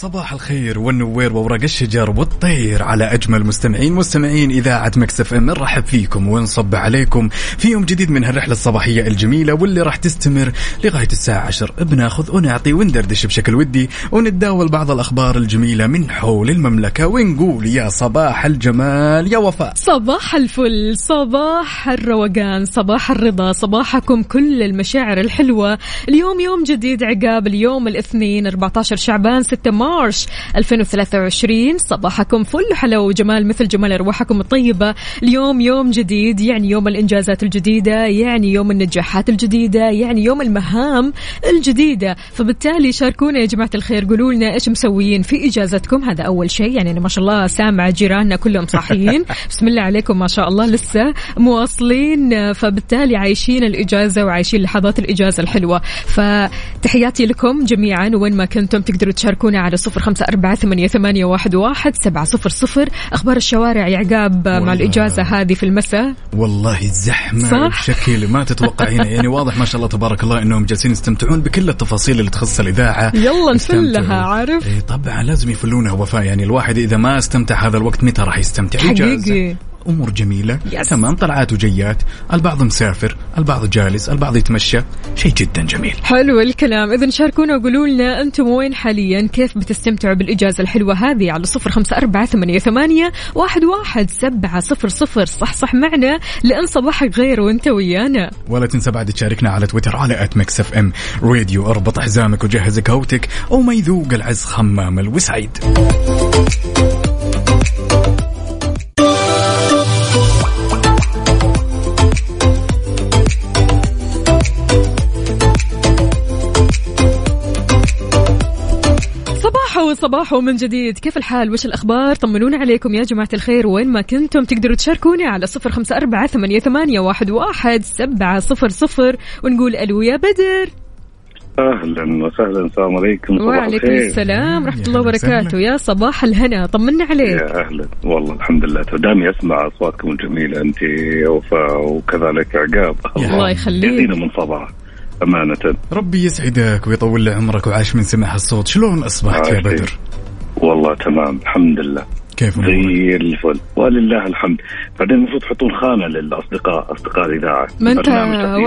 صباح الخير والنوير وورق الشجر والطير على أجمل مستمعين. مستمعين إذاعة مكسف إم نرحب فيكم ونصب عليكم في يوم جديد من هالرحلة الصباحية الجميلة واللي راح تستمر لغاية الساعة 10 بناخذ ونعطي وندردش بشكل ودي ونتداول بعض الأخبار الجميلة من حول المملكة ونقول يا صباح الجمال يا وفاء. صباح الفل صباح الروقان صباح الرضا صباحكم كل المشاعر الحلوة. اليوم يوم جديد عقاب اليوم الاثنين 14 شعبان 6 مارش 2023 صباحكم فل. حلو وجمال مثل جمال أرواحكم الطيبة. اليوم يوم جديد يعني يوم الإنجازات الجديدة يعني يوم النجاحات الجديدة يعني يوم المهام الجديدة. فبالتالي شاركونا يا جماعة الخير قولوا لنا إيش مسويين في إجازتكم. هذا أول شيء. يعني أنا ما شاء الله سامع جيراننا كلهم صاحيين. بسم الله عليكم ما شاء الله لسه مواصلين. فبالتالي عايشين الإجازة وعايشين لحظات الإجازة الحلوة. فتحياتي لكم جميعا وين ما كنتم تقدروا تشاركونا على صفر خمسة أربعة ثمانية, ثمانية واحد, واحد سبعة صفر صفر أخبار الشوارع يا عقاب مع. الإجازة هذه في المساء والله زحمة صح؟ بشكل ما تتوقعينه يعني واضح ما شاء الله تبارك الله إنهم جالسين يستمتعون بكل التفاصيل اللي تخص الإذاعة يلا. نفلها عارف إيه طبعا لازم يفلونها وفاء يعني الواحد إذا ما استمتع هذا الوقت متى راح يستمتع إجازة. حقيقي أمور جميلة. يس. تمام طلعات وجيات البعض مسافر البعض جالس البعض يتمشى. شيء جدا جميل. حلو الكلام. إذا شاركونا وقولوا لنا أنتم وين حاليا؟ كيف بتستمتعوا بالإجازة الحلوة هذه على صفر خمسة أربعة ثمانية, ثمانية واحد, واحد سبعة صفر صفر. صح صح معنا. لأن صباحك غير وأنت ويانا. ولا تنسى بعد تشاركنا على تويتر على at Mix FM Radio أربط حزامك وجهز قهوتك وما يذوق العز خمام الوسايد. صباحو صباحو من جديد. كيف الحال؟ وش الأخبار؟ طمنونا عليكم يا جماعة الخير. وين ما كنتم تقدروا تشاركوني على صفر خمسة أربعة ثمانية, ثمانية واحد, واحد. سبعة صفر صفر ونقول ألو يا بدر. أهلا وسهلا. السلام عليكم. صباح وعليكم الخير. السلام. ورحمة يا الله وبركاته. يا صباح الهنا. طمنا عليك. يا أهلا. والله الحمد لله. دامي أسمع أصواتكم الجميلة. انت وفاء وكذلك عقاب. الله يخليك. يزينا من صباح أمانة. ربي يسعدك ويطول لي عمرك وعاش من سمع الصوت. شلون أصبحت يا بدر. والله تمام الحمد لله. كيف زي الفل. ولله الحمد. بعدين المفروض تحطون خانة للاصدقاء أصدقاء الإذاعة. ما انت.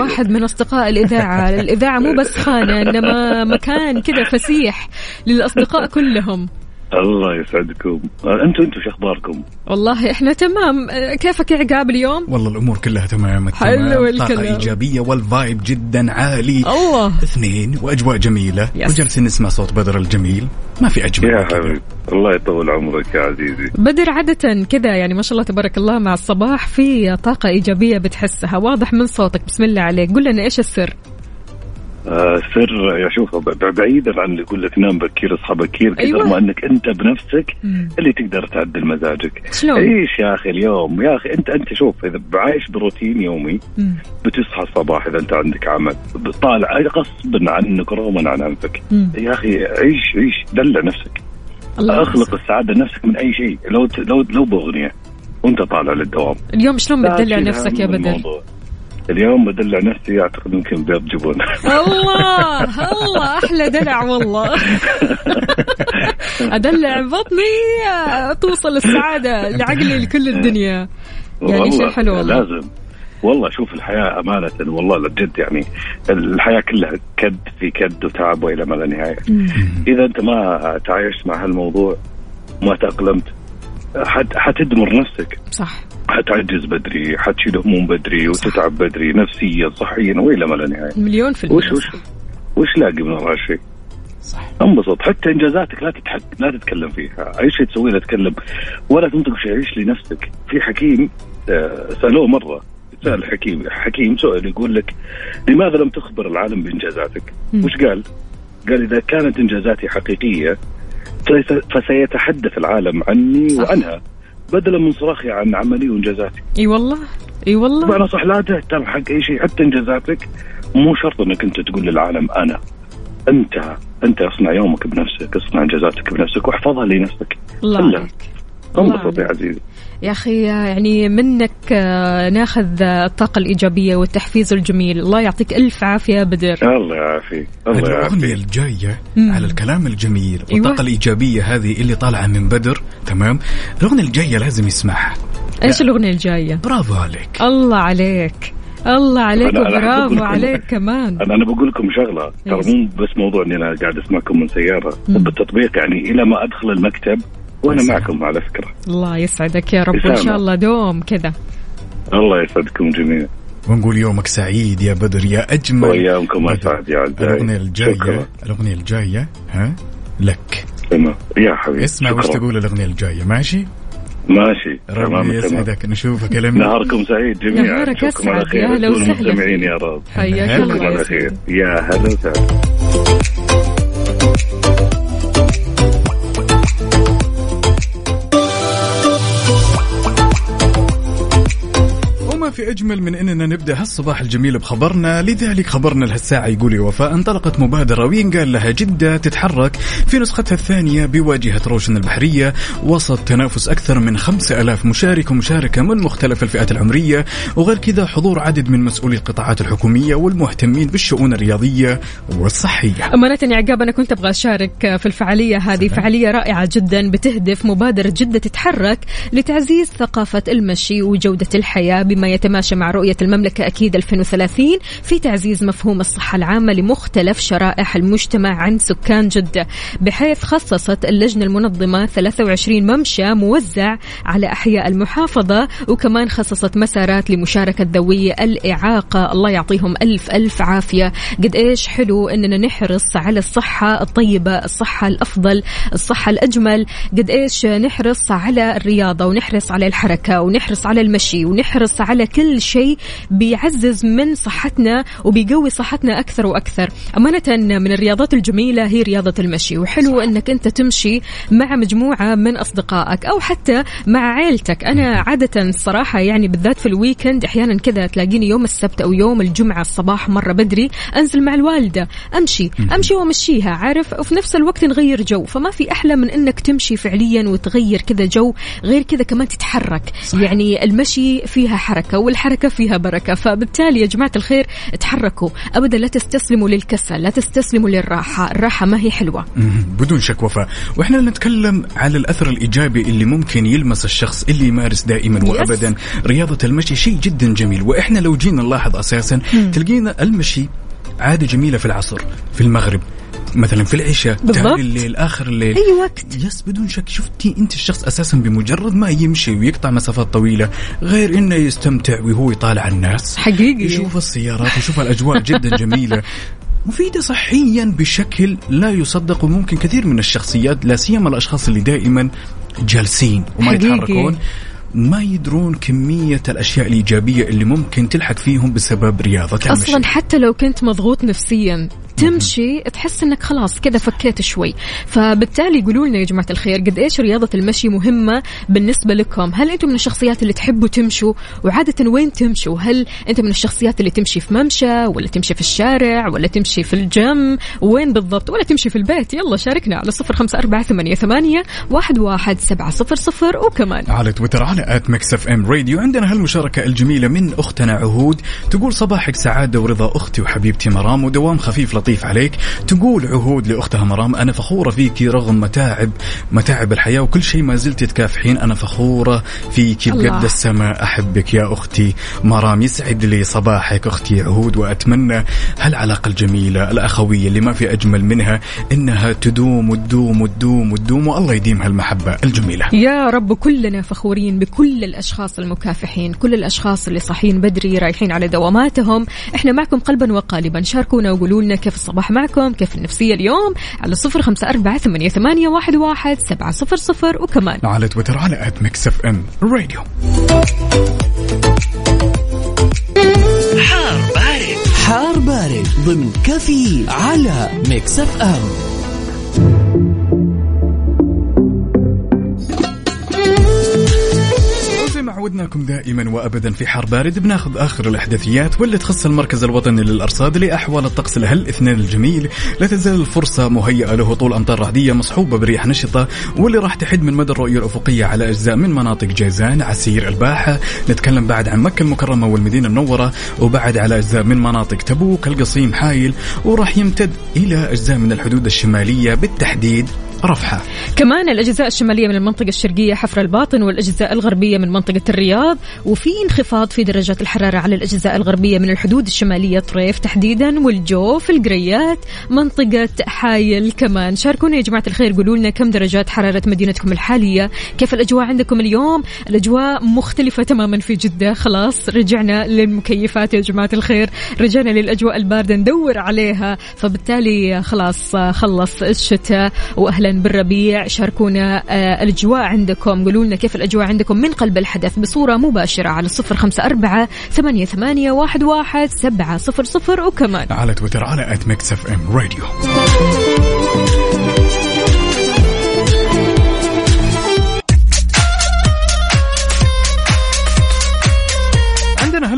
واحد من أصدقاء الإذاعة. الإذاعة مو بس خانة إنما مكان كذا فسيح للأصدقاء كلهم. الله يسعدكم. أنتم أنتم شو أخباركم؟ والله إحنا تمام. كيفك يا عقاب اليوم؟ والله الأمور كلها تمام حلو. الكلام. طاقة إيجابية وال vibe جدا عالي. الله. اثنين وأجواء جميلة. yes. وجالسين نسمع صوت بدر الجميل. ما في أجمل يا. حبيبي الله يطول عمرك يا عزيزي. بدر عادة كذا يعني ما شاء الله تبارك الله مع الصباح في طاقة إيجابية بتحسها. واضح من صوتك. بسم الله عليك. قل لنا إيش السر؟ سر يا شوف بعيدا عن اللي يقول لك نام بكير اصحى بكير أيوة. قدر ما أنك أنت بنفسك مم. اللي تقدر تعدل مزاجك شلون؟ عيش يا أخي اليوم يا أخي انت أنت شوف إذا بعايش بروتين يومي مم. بتصحى الصباح إذا أنت عندك عمل طالع غصبا عنك رغما عن أنفك مم. يا أخي عيش عيش دلع نفسك الله أخلق السعادة لنفسك من أي شيء لو لو لو باغنيه وأنت طالع للدوام اليوم شلون بتدلع نفسك يا بدر؟ الموضوع. اليوم بدلع نفسي أعتقد يمكن بيض جبن. الله الله أحلى دلع والله. أدلع بطني توصل السعادة لعقلي لكل الدنيا. يعني شيء حلو والله. لازم. والله شوف الحياة أمانة والله لجد يعني. الحياة كلها كد في كد وتعب وإلى ما لا نهاية. إذا أنت ما تعايشت مع هالموضوع ما تأقلمت حتدمر نفسك. صح. حتعجز بدري حتشيل هموم بدري وتتعب بدري نفسيا صحيا وإلى ما لا نهاية. مليون في المية. وش وش وش لاقي من وراء الشيء؟ صح. انبسط. حتى إنجازاتك لا تتحك لا تتكلم فيها. أي شيء تسويه لا تتكلم. ولا تنطق شيء. عيش لنفسك. في حكيم آه، سألوه مرة. سأل حكيم حكيم سؤال يقول لك لماذا لم تخبر العالم بإنجازاتك؟ مم. وش قال؟ قال إذا كانت إنجازاتي حقيقية فسيت- فسيتحدث العالم عني صح. وعنها بدلا من صراخي عن عملي وإنجازاتي إي والله إي والله بمعنى صح لا تهتم حق أي شيء حتى إنجازاتك مو شرط أنك أنت تقول للعالم أنا أنت أنت اصنع يومك بنفسك اصنع إنجازاتك بنفسك واحفظها لنفسك الله. عليك الله انبسط يا عليك. عزيزي يا أخي يعني منك آه، ناخذ آه، الطاقة الإيجابية والتحفيز الجميل. الله يعطيك ألف عافية يا بدر. الله يعافيك. الله الأغنية يعافيك. الجاية مم. على الكلام الجميل أيوة. والطاقة الإيجابية هذه اللي طالعة من بدر تمام؟ الأغنية الجاية لازم يسمعها. إيش الأغنية الجاية؟ برافو عليك. الله عليك. الله عليك وبرافو عليك كمان. أنا أنا بقول لكم شغلة. ترى مو بس موضوع إني أنا قاعد أسمعكم من سيارة. بالتطبيق يعني إلى ما أدخل المكتب وأنا. معكم على فكرة الله يسعدك يا رب وإن. شاء الله دوم كذا الله يسعدكم جميعا ونقول يومك سعيد يا بدر يا أجمل وايامكم. أسعد يا عزيزي الأغنية الجاية شكرا الأغنية الجاية ها لك تمام يا حبيبي اسمع وش. تقول الأغنية الجاية ماشي ماشي ربي تمام يسعدك نشوفك لمنا نهاركم سعيد جميعا نهارك. خير يا هلا وسهلا المستمعين. يا رب حياك. الله. يا هلا وسهلا في أجمل من أننا نبدأ هالصباح الجميل بخبرنا لذلك خبرنا لهالساعة يقول وفاء انطلقت مبادرة وينقال لها جدة تتحرك في نسختها الثانية بواجهة روشن البحرية وسط تنافس أكثر من خمسة ألاف مشارك ومشاركة من مختلف الفئات العمرية وغير كذا حضور عدد من مسؤولي القطاعات الحكومية والمهتمين بالشؤون الرياضية والصحية. أمانة يا عقاب أنا كنت أبغى أشارك في الفعالية هذه فعالية رائعة جدا بتهدف مبادرة جدة تتحرك لتعزيز ثقافة المشي وجودة الحياة بما يتماشى مع رؤية المملكة أكيد 2030 في تعزيز مفهوم الصحة العامة لمختلف شرائح المجتمع عند سكان جدة بحيث خصصت اللجنة المنظمة 23 ممشى موزع على أحياء المحافظة وكمان خصصت مسارات لمشاركة ذوي الإعاقة. الله يعطيهم ألف ألف عافية. قد إيش حلو أننا نحرص على الصحة الطيبة الصحة الأفضل الصحة الأجمل. قد إيش نحرص على الرياضة ونحرص على الحركة ونحرص على المشي ونحرص على كل شيء بيعزز من صحتنا وبيقوي صحتنا أكثر وأكثر. أمانة من الرياضات الجميلة هي رياضة المشي وحلو أنك أنت تمشي مع مجموعة من أصدقائك أو حتى مع عيلتك. أنا عادة الصراحة يعني بالذات في الويكند أحيانا كذا تلاقيني يوم السبت أو يوم الجمعة الصباح مرة بدري أنزل مع الوالدة أمشي أمشي وأمشيها عارف؟ وفي نفس الوقت نغير جو. فما في أحلى من أنك تمشي فعليا وتغير كذا جو غير كذا كمان تتحرك. صح. يعني المشي فيها حركة والحركة فيها بركة. فبالتالي يا جماعة الخير تحركوا. أبدا لا تستسلموا للكسل لا تستسلموا للراحة. الراحة ما هي حلوة. بدون شك وفاء. وإحنا نتكلم على الأثر الإيجابي اللي ممكن يلمس الشخص اللي يمارس دائما yes. وابدا. رياضة المشي شيء جدا جميل. وإحنا لو جينا نلاحظ أساسا تلقينا المشي عادة جميلة في العصر في المغرب. مثلا في العشاء بالضبط. تالي الليل آخر الليل. أي وقت. يس بدون شك. شفتي أنت الشخص أساسا بمجرد ما يمشي ويقطع مسافات طويلة غير إنه يستمتع وهو يطالع الناس حقيقي. يشوف السيارات يشوف الأجواء جدا جميلة. مفيدة صحيا بشكل لا يصدق وممكن كثير من الشخصيات لا سيما الأشخاص اللي دائما جالسين وما حقيقي. يتحركون ما يدرون كمية الأشياء الإيجابية اللي ممكن تلحق فيهم بسبب رياضة المشي. أصلا حتى لو كنت مضغوط نفسيا تمشي تحس إنك خلاص كذا فكيت شوي. فبالتالي قولوا لنا يا جماعة الخير قد إيش رياضة المشي مهمة بالنسبة لكم؟ هل أنتم من الشخصيات اللي تحبوا تمشوا؟ وعادة وين تمشوا؟ هل انت من الشخصيات اللي تمشي في ممشى ولا تمشي في الشارع ولا تمشي في الجيم؟ وين بالضبط؟ ولا تمشي في البيت؟ يلا شاركنا على صفر خمسة أربعة ثمانية, ثمانية واحد, واحد سبعة صفر صفر. وكمان على تويتر على at Mix FM Radio. عندنا هالمشاركة الجميلة من أختنا عهود. تقول صباحك سعادة ورضا أختي وحبيبتي مرام ودوام خفيف لطيف. عليك. تقول عهود لأختها مرام أنا فخورة فيكي رغم متاعب متاعب الحياة وكل شيء ما زلت تكافحين. أنا فخورة فيكي الله. بقد السماء. أحبك يا أختي مرام. يسعد لي صباحك أختي عهود وأتمنى هالعلاقة الجميلة الأخوية اللي ما في أجمل منها إنها تدوم وتدوم وتدوم وتدوم والله يديم هالمحبة الجميلة. يا رب كلنا فخورين بكل الأشخاص المكافحين، كل الأشخاص اللي صاحيين بدري رايحين على دواماتهم، إحنا معكم قلبا وقالبا، شاركونا وقولوا لنا كيف الصباح معكم، كيف النفسية اليوم؟ على صفر خمسة أربعة ثمانية, ثمانية واحد, واحد سبعة صفر صفر وكمان. على تويتر على at Mix FM Radio حار بارد. حار بارد ضمن كفي على Mix FM عودناكم دائما وابدا في حار بارد بناخذ آخر الإحداثيات واللي تخص المركز الوطني للأرصاد لأحوال الطقس لهالاثنين الجميل. لا تزال الفرصة مهيئة لهطول أمطار رعدية مصحوبة برياح نشطة واللي راح تحد من مدى الرؤية الأفقية على أجزاء من مناطق جيزان عسير الباحة. نتكلم بعد عن مكة المكرمة والمدينة المنورة وبعد على أجزاء من مناطق تبوك القصيم حايل وراح يمتد إلى أجزاء من الحدود الشمالية بالتحديد. رفحة. كمان الأجزاء الشمالية من المنطقة الشرقية حفر الباطن والأجزاء الغربية من منطقة الرياض وفي انخفاض في درجات الحرارة على الأجزاء الغربية من الحدود الشمالية طريف تحديدا والجوف القريات منطقة حايل كمان. شاركونا يا جماعة الخير قولوا لنا كم درجات حرارة مدينتكم الحالية؟ كيف الأجواء عندكم اليوم؟ الأجواء مختلفة تماما في جدة. خلاص رجعنا للمكيفات يا جماعة الخير. رجعنا للأجواء الباردة ندور عليها. فبالتالي خلاص خلص الشتاء وأهلا بالربيع. شاركونا آه، الأجواء عندكم. قولوا لنا كيف الأجواء عندكم من قلب الحدث بصورة مباشرة على صفر خمسة أربعة ثمانية, ثمانية واحد, واحد سبعة صفر صفر وكمان على تويتر على at Mix FM Radio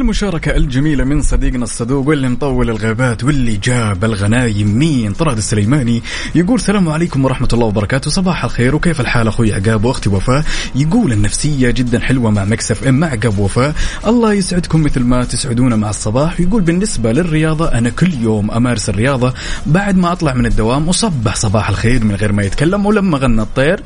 عندنا هالمشاركة الجميلة من صديقنا الصدوق واللي مطول الغابات واللي جاب الغنايم مين؟ طراد السليماني يقول السلام عليكم ورحمة الله وبركاته. صباح الخير وكيف الحال أخوي عقاب وأختي وفاء؟ يقول النفسية جدا حلوة مع مكسف إم مع عقاب وفاء. الله يسعدكم مثل ما تسعدونا مع الصباح. يقول بالنسبة للرياضة أنا كل يوم أمارس الرياضة بعد ما أطلع من الدوام وصبح صباح الخير من غير ما يتكلم ولما غنى الطير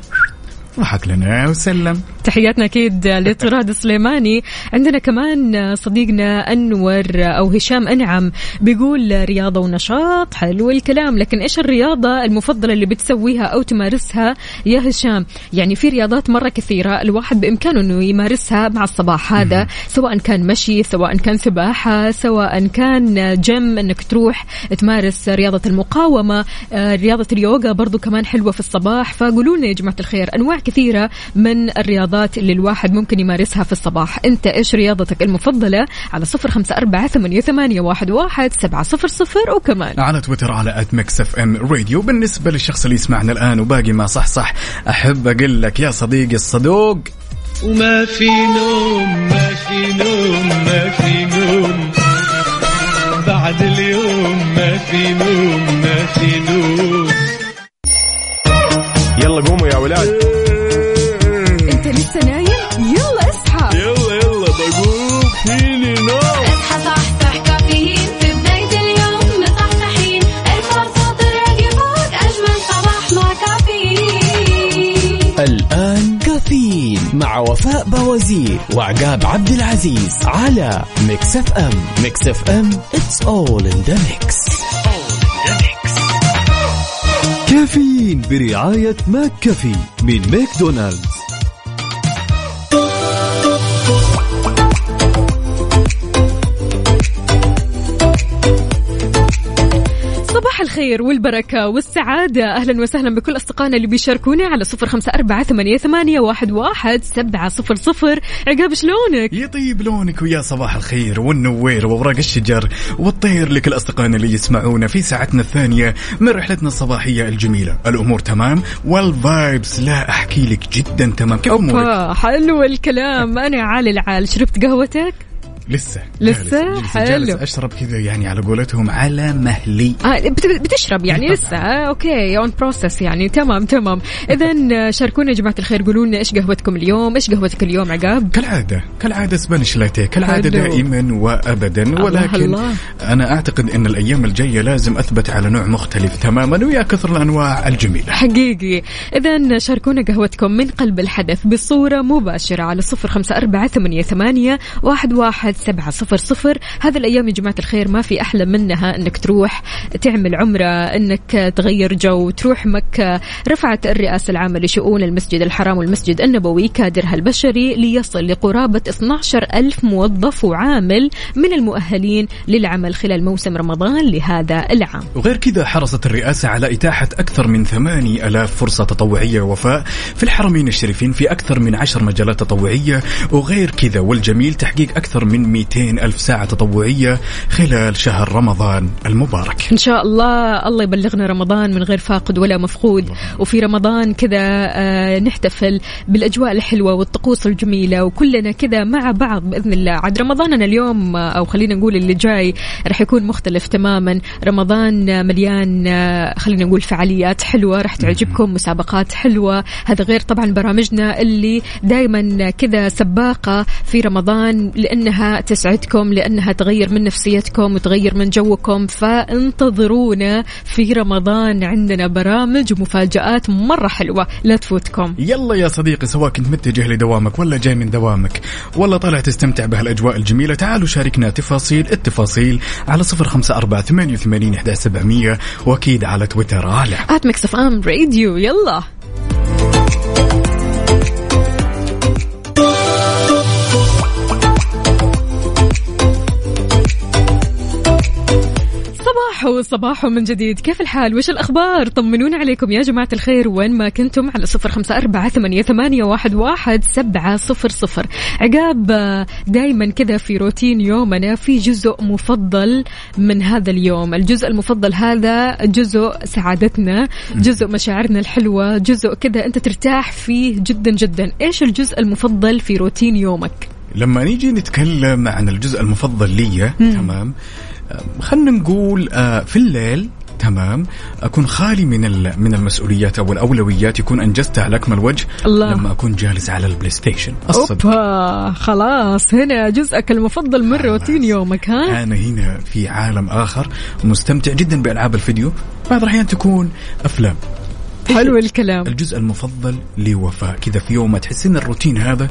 ضحك لنا وسلم. تحياتنا أكيد لطراد السليماني عندنا كمان صديقنا أنور أو هشام أنعم بيقول رياضة ونشاط حلو الكلام. لكن إيش الرياضة المفضلة اللي بتسويها أو تمارسها يا هشام؟ يعني في رياضات مرة كثيرة الواحد بإمكانه إنه يمارسها مع الصباح هذا سواء كان مشي سواء كان سباحة سواء كان جيم إنك تروح تمارس رياضة المقاومة آه، رياضة اليوغا برضو كمان حلوة في الصباح. فقولوا لنا يا جماعة الخير أنواع كثيرة من الرياضات اللي الواحد ممكن يمارسها في الصباح. انت إيش رياضتك المفضلة؟ على صفر أربعة ثمانية, ثمانية واحد, واحد سبعة صفر صفر وكمان. على تويتر على at Mix FM Radio بالنسبة للشخص اللي يسمعنا الآن وباقي ما صح صح أحب أقول لك يا صديقي الصدوق. وما في نوم ما في نوم ما في نوم. بعد اليوم ما في نوم ما في نوم. يلا قوموا يا ولاد. وفاء بوازير وعقاب عبد العزيز على Mix FM. Mix FM it's all in the mix. كافيين برعاية McCafé من ماكدونالدز. الخير والبركة والسعادة. أهلا وسهلا بكل أصدقائنا اللي بيشاركوني على صفر خمسة أربعة ثمانية, ثمانية واحد, واحد. سبعة صفر صفر. عقاب شلونك؟ يطيب لونك ويا صباح الخير والنوير وأوراق الشجر والطير لكل أصدقائنا اللي يسمعونا في ساعتنا الثانية من رحلتنا الصباحية الجميلة. الأمور تمام؟ وال vibes لا أحكي لك جدا تمام. كيف أمورك؟ حلو الكلام. أنا عالي العال. شربت قهوتك؟ لسه. لسه؟ جالس- جالس- حلو. جالس أشرب كذا يعني على قولتهم على مهلي. آه بت- بتشرب يعني لسه؟ آه okay on process يعني. تمام تمام. اذا شاركونا يا جماعة الخير. قولوا لنا إيش قهوتكم اليوم؟ إيش قهوتك اليوم عقاب؟ كالعادة كالعادة سبانيش لاتيه كالعادة حلو. دائما وأبدا. ولكن الله. أنا أعتقد أن الأيام الجاية لازم أثبت على نوع مختلف تماما ويا كثر الأنواع الجميلة. حقيقي. إذا شاركونا قهوتكم من قلب الحدث بصورة مباشرة على صفر خمسة أربعة ثمانية, ثمانية واحد, واحد سبعة صفر صفر. هذا الأيام يا جماعة الخير ما في أحلى منها أنك تروح تعمل عمرة أنك تغير جو تروح مكة رفعت الرئاسة العامة لشؤون المسجد الحرام والمسجد النبوي كادرها البشري ليصل لقرابة 12 ألف موظف وعامل من المؤهلين للعمل خلال موسم رمضان لهذا العام. وغير كذا حرصت الرئاسة على إتاحة أكثر من ثماني ألاف فرصة تطوعية وفاء في الحرمين الشريفين في أكثر من عشر مجالات تطوعية. وغير كذا والجميل تحقيق أكثر من من 200 ألف ساعة تطوعية خلال شهر رمضان المبارك. إن شاء الله الله يبلغنا رمضان من غير فاقد ولا مفقود. وفي رمضان كذا آه، نحتفل بالأجواء الحلوة والطقوس الجميلة وكلنا كذا مع بعض بإذن الله. عاد رمضاننا اليوم آه، أو خلينا نقول اللي جاي راح يكون مختلف تماما. رمضان مليان آه، خلينا نقول فعاليات حلوة راح تعجبكم مسابقات حلوة. هذا غير طبعا برامجنا اللي دائما كذا سباقة في رمضان تسعدكم لأنها تغير من نفسيتكم وتغير من جوكم فانتظرونا في رمضان. عندنا برامج ومفاجآت مرة حلوة. لا تفوتكم. يلا يا صديقي سواء كنت متجه لدوامك ولا جاي من دوامك ولا طالع تستمتع بهالأجواء الجميلة تعالوا شاركنا تفاصيل التفاصيل على صفر خمسة أربعة ثمانية وثمانين إحدى سبعمية وأكيد على تويتر. على at Mix FM Radio. يلا. صباحو صباحو من جديد. كيف الحال؟ وش الأخبار؟ طمنونا عليكم يا جماعة الخير. وين ما كنتم على صفر خمسة أربعة ثمانية, ثمانية واحد, واحد سبعة صفر صفر. عقاب دايما كذا في روتين يومنا في جزء مفضل من هذا اليوم. الجزء المفضل هذا جزء سعادتنا جزء مشاعرنا الحلوة جزء كذا أنت ترتاح فيه جدا جدا. إيش الجزء المفضل في روتين يومك؟ لما نيجي نتكلم عن الجزء المفضل لي تمام آه، خلنا نقول آه، في الليل تمام أكون خالي من من المسؤوليات أو الأولويات يكون انجزتها على اكمل وجه الله. لما أكون جالس على ال PlayStation الصدق أوبا خلاص هنا جزءك المفضل من روتين يومك ها؟ أنا هنا في عالم آخر مستمتع جدا بألعاب الفيديو. بعض الأحيان تكون أفلام. حلو الكلام. الجزء المفضل لوفاء. كذا في يوم ما تحس ان الروتين هذا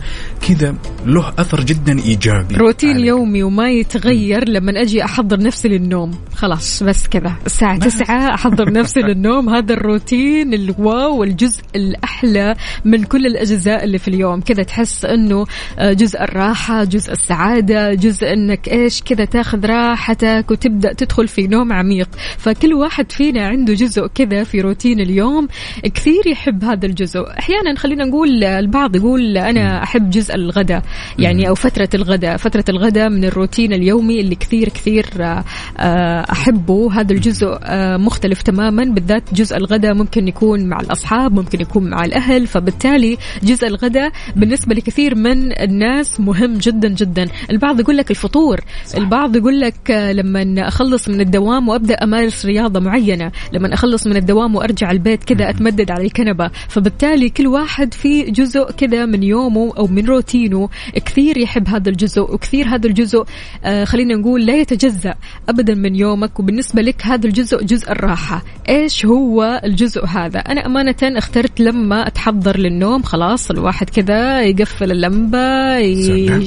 كذا له أثر جدا إيجابي. روتين عليك. يومي وما يتغير لما أجي أحضر نفسي للنوم. خلاص بس كذا. الساعة تسعة أحضر نفسي للنوم. هذا الروتين الواو والجزء الأحلى من كل الأجزاء اللي في اليوم. كذا تحس إنه آه، جزء الراحة جزء السعادة جزء إنك إيش كذا تاخذ راحتك وتبدأ تدخل في نوم عميق. فكل واحد فينا عنده جزء كذا في روتين اليوم. كثير يحب هذا الجزء. أحيانا خلينا نقول البعض يقول أنا أحب جزء الغداء يعني أو فترة الغداء فترة الغداء من الروتين اليومي اللي كثير كثير آه، آه، أحبه. هذا الجزء آه، مختلف تماما. بالذات جزء الغداء ممكن يكون مع الأصحاب ممكن يكون مع الأهل. فبالتالي جزء الغداء بالنسبة لكثير من الناس مهم جدا جدا. البعض يقول لك الفطور. البعض يقول لك لما أخلص من الدوام وأبدأ أمارس رياضة معينة لما أخلص من الدوام وأرجع البيت كذا اتمدد على الكنبة. فبالتالي كل واحد في جزء كذا من يومه أو من روتينه. كثير يحب هذا الجزء وكثير هذا الجزء آه خلينا نقول لا يتجزأ ابدا من يومك. وبالنسبة لك هذا الجزء جزء الراحة. إيش هو الجزء هذا؟ أنا أمانة اخترت لما أتحضر للنوم. خلاص الواحد كذا يقفل اللمبة.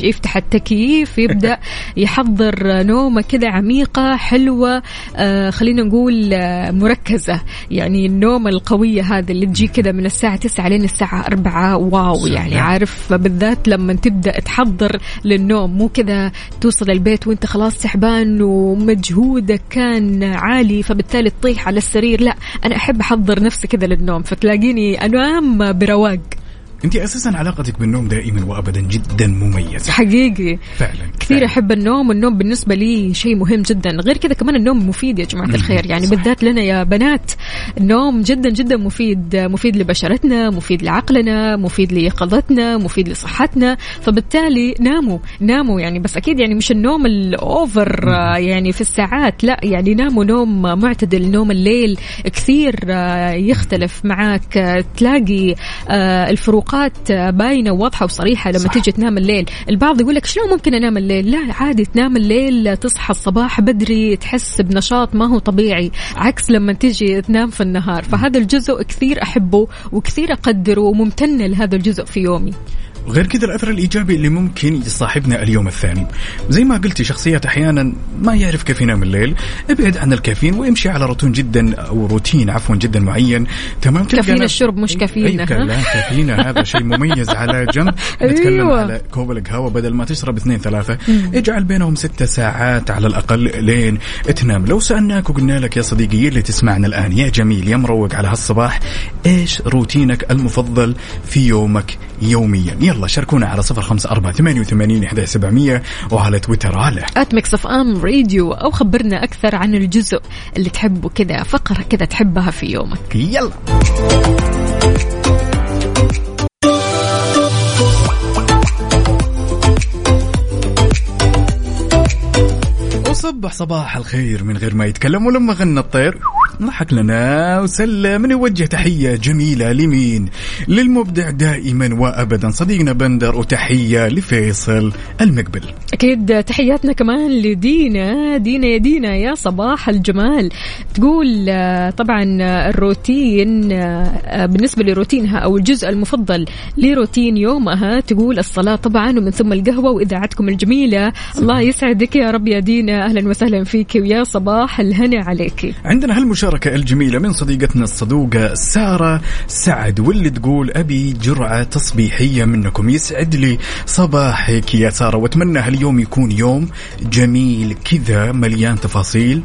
يفتح التكييف يبدأ يحضر نومة كذا عميقة حلوة آه خلينا نقول آه مركزة. يعني النوم القوية هذه اللي تجي كذا من الساعة 9 لين الساعة 4 واو. يعني عارف بالذات لما تبدأ تحضر للنوم مو كذا توصل البيت وانت خلاص تعبان ومجهودك كان عالي فبالتالي تطيح على السرير. لا أنا أحب أحضر نفسي كذا للنوم فتلاقيني أنام برواق. انت أساسا علاقتك بالنوم دائما وابدا جدا مميزة. حقيقي. فعلا كثير فعلاً. أحب النوم والنوم بالنسبة لي شيء مهم جدا. غير كذا كمان النوم مفيد يا جماعة الخير. يعني صح. بالذات لنا يا بنات النوم جدا جدا مفيد. مفيد لبشرتنا مفيد لعقلنا مفيد ليقظتنا مفيد لصحتنا. فبالتالي ناموا ناموا. يعني بس أكيد يعني مش النوم الأوفر يعني في الساعات. لا يعني ناموا نوم معتدل نوم الليل كثير آه، يختلف معاك. آه، تلاقي آه، الفروقات آه، باينة وواضحة وصريحة لما صح. تيجي تنام الليل. البعض يقول لك شلون ممكن أنام الليل؟ لا عادي تنام الليل تصحى الصباح بدري تحس بنشاط ما هو طبيعي. عكس لما تيجي تنام في النهار. فهذا الجزء كثير أحبه وكثير أقدره وممتنه لهذا الجزء في يومي. غير كذا الأثر الإيجابي اللي ممكن يصاحبنا اليوم الثاني. زي ما قلتي شخصيات أحيانا ما يعرف كيف ينام الليل أبعد عن الكافيين وامشي على روتين جدا أو روتين عفوا جدا معين. تمام كافيين الشرب مش كافيين، أي ها؟ لا كافيين هذا شيء مميز على جنب. نتكلم أيوة. على كوب القهوة بدل ما تشرب اثنين ثلاثة. اجعل بينهم ستة ساعات على الأقل لين تنام. لو سألناك وقلنا لك يا صديقي اللي تسمعنا الآن يا جميل يا مروق على هالصباح إيش روتينك المفضل في يومك؟ يوميا. يلا شاركونا على صفر خمسة أربعة ثمانية وثمانين إحدى سبعمية وعلى تويتر على at Mix FM Radio أو خبرنا أكثر عن الجزء اللي تحبه كذا فقرة كذا تحبها في يومك. يلا. وصبح صباح الخير من غير ما يتكلم ولما غنى الطير. ضحك لنا وسلم نوجه تحية جميلة لمين؟ للمبدع دائما وأبدا صديقنا بندر وتحية لفيصل المقبل. أكيد تحياتنا كمان لدينا دينا يا دينا يا صباح الجمال. تقول طبعا الروتين بالنسبة لروتينها أو الجزء المفضل لروتين يومها تقول الصلاة طبعا ومن ثم القهوة وإذاعتكم الجميلة. الله يسعدك يا رب يا دينا. أهلا وسهلا فيك ويا صباح الهنا عليك. عندنا هالمشاركة الجميلة من صديقتنا الصدوقة سارة سعد واللي تقول أبي جرعة تصبيحية منكم. يسعد لي صباحك يا سارة وأتمنى هاليوم يكون يوم جميل كذا مليان تفاصيل.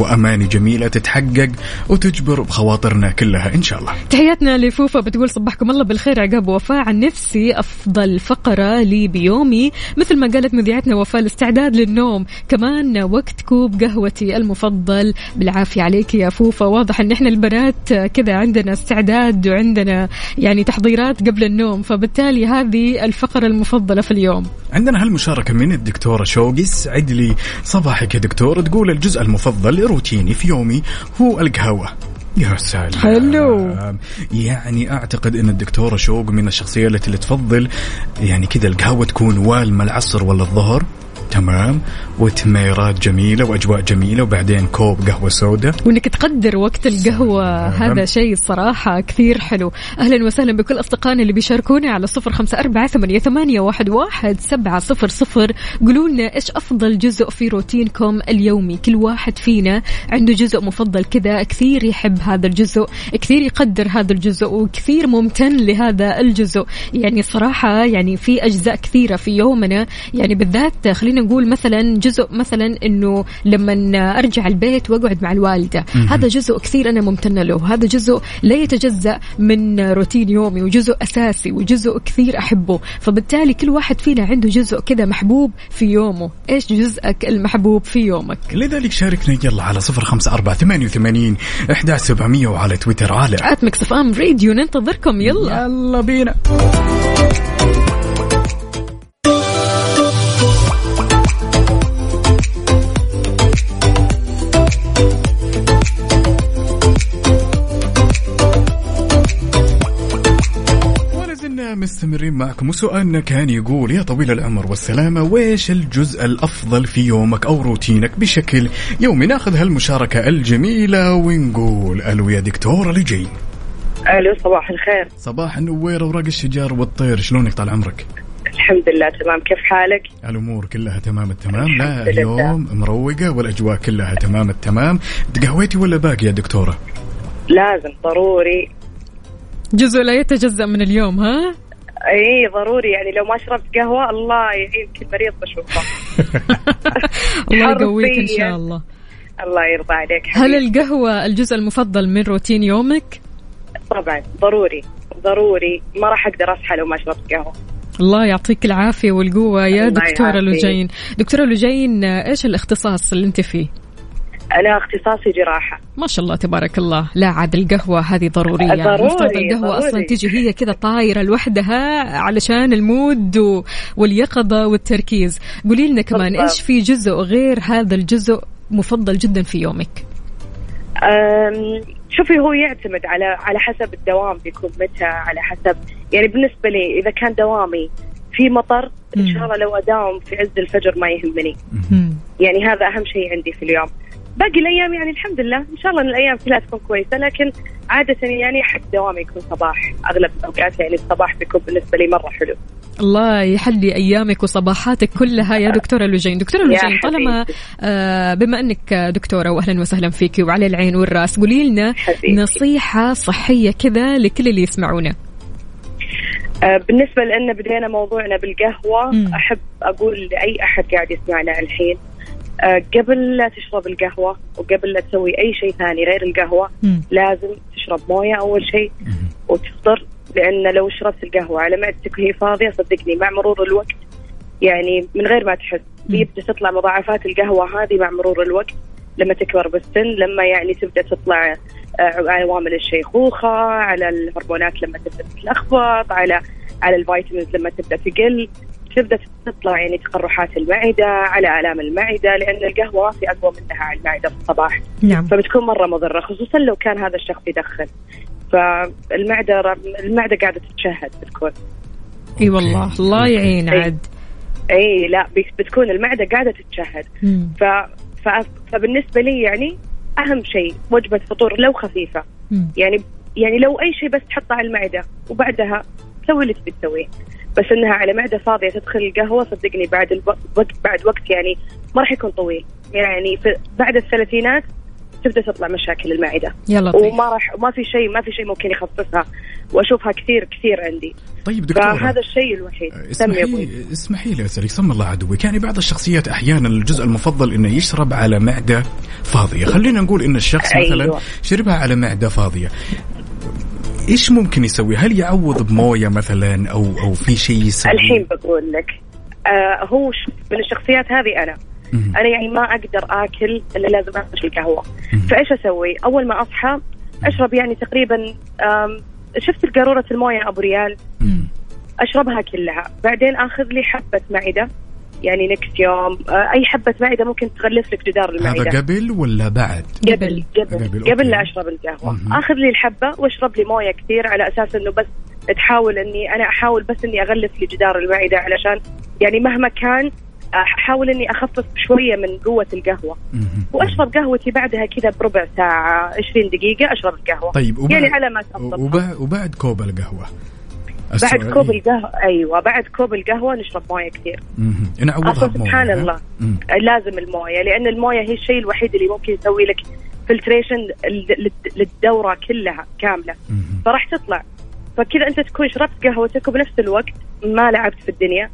وأماني جميلة تتحقق وتجبر بخواطرنا كلها إن شاء الله. تحياتنا لفوفا بتقول صبحكم الله بالخير عقاب وفاء عن نفسي أفضل فقرة لي بيومي. مثل ما قالت مذيعتنا وفاء الاستعداد للنوم. كمان وقت كوب قهوتي المفضل. بالعافية عليك يا فوفا. واضح إن إحنا البنات كذا عندنا استعداد وعندنا يعني تحضيرات قبل النوم. فبالتالي هذه الفقرة المفضلة في اليوم. عندنا هالمشاركة من الدكتورة شوقي سعد لي صباحك يا دكتور. تقول الجزء المفضل روتيني في يومي هو القهوة. يا سلام. حلو. يعني أعتقد إن الدكتورة شوق من الشخصيات اللي تفضل يعني كذا القهوة تكون والمه العصر ولا الظهر. تمام وتميرات جميلة وأجواء جميلة وبعدين كوب قهوة سوداء. وإنك تقدر وقت القهوة. هذا شيء صراحة كثير حلو. أهلا وسهلا بكل أصدقائنا اللي بيشاركونا على صفر خمسة أربعة ثمانية, ثمانية واحد, واحد سبعة صفر صفر. قولوا لنا إيش أفضل جزء في روتينكم اليومي؟ كل واحد فينا عنده جزء مفضل كذا كثير يحب هذا الجزء كثير يقدر هذا الجزء وكثير ممتن لهذا الجزء. يعني صراحة يعني في أجزاء كثيرة في يومنا. يعني بالذات خلينا نقول مثلا جزء مثلا إنه لما أرجع البيت وأقعد مع الوالدة. هذا جزء كثير أنا ممتنه له. هذا جزء لا يتجزأ من روتين يومي وجزء أساسي وجزء كثير أحبه. فبالتالي كل واحد فينا عنده جزء كذا محبوب في يومه. إيش جزءك المحبوب في يومك؟ لذلك شاركنا. يلا على صفر خمسة أربعة ثمانية وثمانين إحدى سبعمية وعلى تويتر. على اف ام راديو ننتظركم. يلا. يلا بينا. مستمرين معكم. وسؤالنا كان يقول يا طويل العمر والسلامة ويش الجزء الأفضل في يومك أو روتينك بشكل يومي؟ نأخذ هالمشاركة الجميلة ونقول ألو يا دكتورة لجين ألو صباح الخير. صباح النوير وورق الشجر والطير شلونك طال عمرك؟ الحمد لله تمام. كيف حالك؟ الأمور كلها تمام التمام. لا الحمد لله. اليوم مروقة والأجواء كلها تمام التمام. تقهويتي ولا باقي يا دكتورة؟ لازم ضروري. جزء لا يتجزأ من اليوم ها؟ اي ضروري يعني لو ما شربت قهوة الله يعين كل مريض بشوفه الله يقويك إن. شاء الله الله يرضى عليك هل حبيبي. القهوة الجزء المفضل من روتين يومك؟ طبعا ضروري ضروري ما راح أقدر اصحى لو ما شربت قهوة الله يعطيك العافية والقوة يا دكتورة. لوجين دكتورة لوجين إيش الاختصاص اللي أنت فيه؟ أنا اختصاصي جراحة ما شاء الله تبارك الله لا عاد القهوة هذه ضرورية ضروري، المفترض القهوة ضروري. أصلا تيجي هي كذا طايرة لوحدها علشان المود و- واليقظة والتركيز قولي لنا كمان بالضبط. إيش في جزء غير هذا الجزء مفضل جدا في يومك شوفي هو يعتمد على على حسب الدوام بيكون متى على حسب يعني بالنسبة لي إذا كان دوامي في مطر إن. شاء الله لو أداوم في عز الفجر ما يهمني. يعني هذا أهم شيء عندي في اليوم باقي الأيام يعني الحمد لله إن شاء الله إن الأيام كلها تكون كويسة لكن عادة يعني احب دوامي يكون صباح أغلب الأوقات يعني الصباح بيكون بالنسبة لي مرة حلو الله يحلي أيامك وصباحاتك كلها يا دكتورة لوجين دكتورة يا لوجين طالما. آه بما أنك دكتورة واهلا وسهلا فيكي وعلى العين والرأس قولي لنا. نصيحة صحية كذا لكل اللي يسمعونا آه، بالنسبة لأن بدينا موضوعنا بالقهوة. أحب أقول لأي أحد قاعد يسمعنا الحين قبل لا تشرب القهوة وقبل لا تسوي أي شيء ثاني غير القهوة. لازم تشرب موية أول شيء وتفطر لأن لو شربت القهوة على معدتك وهي فاضية صدقني مع مرور الوقت يعني من غير ما تحس بيبدا تطلع مضاعفات القهوة هذه مع مرور الوقت لما تكبر بالسن لما يعني تبدأ تطلع آه، عوامل الشيخوخة على الهرمونات لما تبدأ تتلخبط على على الفيتامينز لما تبدأ تقل. تبدأ تطلع يعني تقرحات المعدة على آلام المعدة لأن القهوة ما في أقوى منها على المعدة في الصباح. نعم. فبتكون مرة مضرة خصوصا لو كان هذا الشخص يدخن. فالمعدة المعدة قاعدة تتشهد بتكون. أي والله. الله يعين. عاد. أي لا بت- بتكون المعدة قاعدة تتشهد. ف... ف... فبالنسبة لي يعني أهم شيء وجبة فطور لو خفيفة. مم. يعني يعني لو أي شيء بس تحطه على المعدة وبعدها سوي اللي تبي تسويه. بس إنها على معده فاضية تدخل القهوة صدقني بعد الوقت وقت بعد وقت يعني ما راح يكون طويل. يعني في بعد الثلاثينات تبدأ تطلع مشاكل المعدة. يلا طيب. وما راح ما في شيء ما في شيء ممكن يخففها. وأشوفها كثير كثير عندي. طيب دكتورة. فهذا الشيء الوحيد. اسمحي اسمحي لي أسألك سم الله عدوك. يعني بعض الشخصيات أحيانا الجزء المفضل إنه يشرب على معدة فاضية. خلينا نقول إن الشخص أيوة. مثلا شربها على معدة فاضية. إيش ممكن يسوي؟ هل يعوض بموية مثلا أو أو في شيء يسوي؟ الحين بقول لك آه هو من الشخصيات هذه أنا. أنا يعني ما أقدر آكل إلا لازم اشرب القهوه. فإيش أسوي؟ أول ما أصحى أشرب يعني تقريبا شفت القارورة الموية أبو ريال. أشربها كلها بعدين آخذ لي حبة معدة يعني نكست يوم. آه أي حبة معدة ممكن تغلف لك جدار المعدة. هذا قبل ولا بعد؟ قبل قبل. قبل، قبل. لا أشرب القهوة. آخذ لي الحبة واشرب لي موية كثير على أساس إنه بس تحاول إني أنا أحاول بس إني اغلف لي جدار المعدة علشان يعني مهما كان أحاول إني أخفف شوية من قوة القهوة. وأشرب قهوتي بعدها كذا بربع ساعة 20 دقيقة أشرب القهوة. طيب وبعد يعني على ما وبعد كوب القهوة؟ بعد كوب القهوة أيوه بعد كوب القهوة نشرب موية كثير. نعوضها بموية سبحان؟ الله مم. لازم الموية لأن الموية هي الشيء الوحيد اللي ممكن يسوي لك فلتريشن للدورة كلها كاملة. فراح تطلع فكذا أنت تكون شربت قهوتك وبنفس الوقت ما لعبت في الدنيا.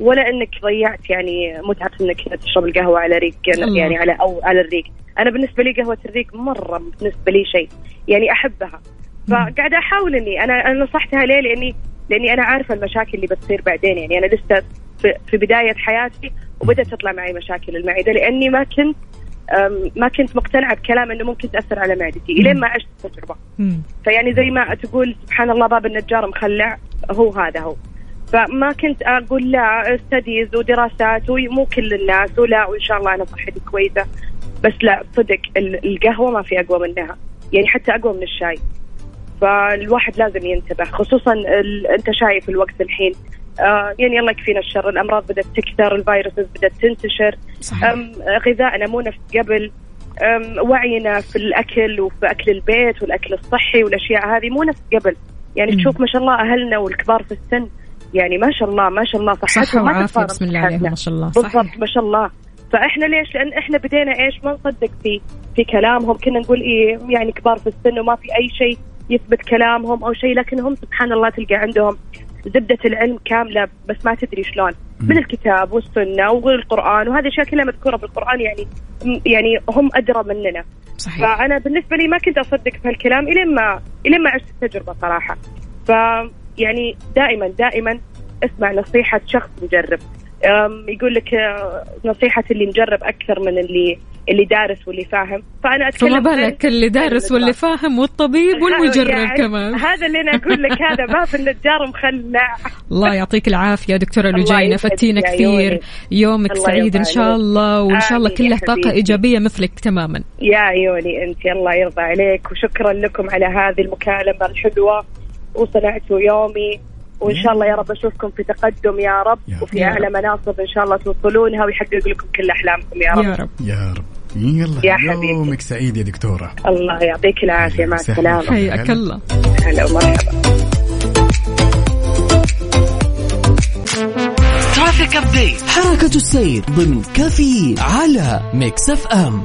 ولا إنك ضيعت يعني متعة إنك تشرب القهوة على ريق الله. يعني على أو على الريق أنا بالنسبة لي قهوة الريق مرة بالنسبة لي شيء يعني أحبها فقاعده أحاول إني أنا أنا نصحتها ليه لإني لأني أنا عارفة المشاكل اللي بتصير بعدين. يعني أنا لسه في, بداية حياتي وبدأت تطلع معي مشاكل المعدة لأني ما كنت ما كنت مقتنعة بكلام إنه ممكن تأثر على معدتي إلين ما عشت التجربة. فيعني زي ما تقول سبحان الله باب النجار مخلع هو هذا هو. فما كنت أقول لا ستديز ودراسات ومو كل الناس ولا وإن شاء الله أنا صحتي كويسة. بس لا صدق ال- القهوة ما في أقوى منها. يعني حتى أقوى من الشاي. فالواحد لازم ينتبه خصوصا. أنت شايف الوقت الحين آه يعني الله يكفينا الشر الأمراض بدأت تكثر الفيروسز بدأت تنتشر غذائنا مو نفس قبل وعينا في الأكل وفي أكل البيت والأكل الصحي والأشياء هذه مو نفس قبل يعني. تشوف ما شاء الله أهلنا والكبار في السن يعني ما شاء الله ما شاء الله صحتهم صحة ما بسم الله عليهم. ما شاء الله بالضبط ما شاء الله فإحنا ليش؟ لأن إحنا بدينا إيش؟ ما نصدق في في كلامهم كنا نقول إيه يعني كبار في السن وما في أي شيء يثبت كلامهم أو شيء لكنهم سبحان الله تلقى عندهم زبدة العلم كاملة بس ما تدري شلون. من الكتاب والسنة والقرآن وهذه الأشياء كلها مذكورة بالقرآن يعني يعني هم أدرى مننا. صحيح. فأنا بالنسبة لي ما كنت أصدق في هالكلام إلين ما إلين ما عشت التجربة صراحة. ف يعني دائما دائما أسمع نصيحة شخص مجرب. يقول لك آه، نصيحة اللي مجرب أكثر من اللي اللي دارس واللي فاهم فأنا أتكلم فما بالك اللي دارس واللي. فاهم والطبيب والمجرب يعني كمان هذا اللي أنا أقول لك هذا باب النجار مخلع الله يعطيك العافية دكتورة لجينة فتينا كثير. يومك سعيد إن شاء. الله وإن شاء الله كلها طاقة. إيجابية مثلك تماما يا عيوني أنت الله يرضى عليك وشكرا لكم على هذه المكالمة الحلوة وصنعتوا يومي وإن شاء الله يا رب أشوفكم في تقدم يا رب يا. وفي يا أعلى مناصب إن شاء الله توصلونها ويحقق لكم كل أحلامكم يا رب. يا رب. يا رب. يلا يا حبيبي. يومك سعيد يا دكتورة. الله يعطيك العافية. مع. السلامة. حياك الله. هلا ومرحبا. traffic update حركة السير ضمن كفي على Mix FM.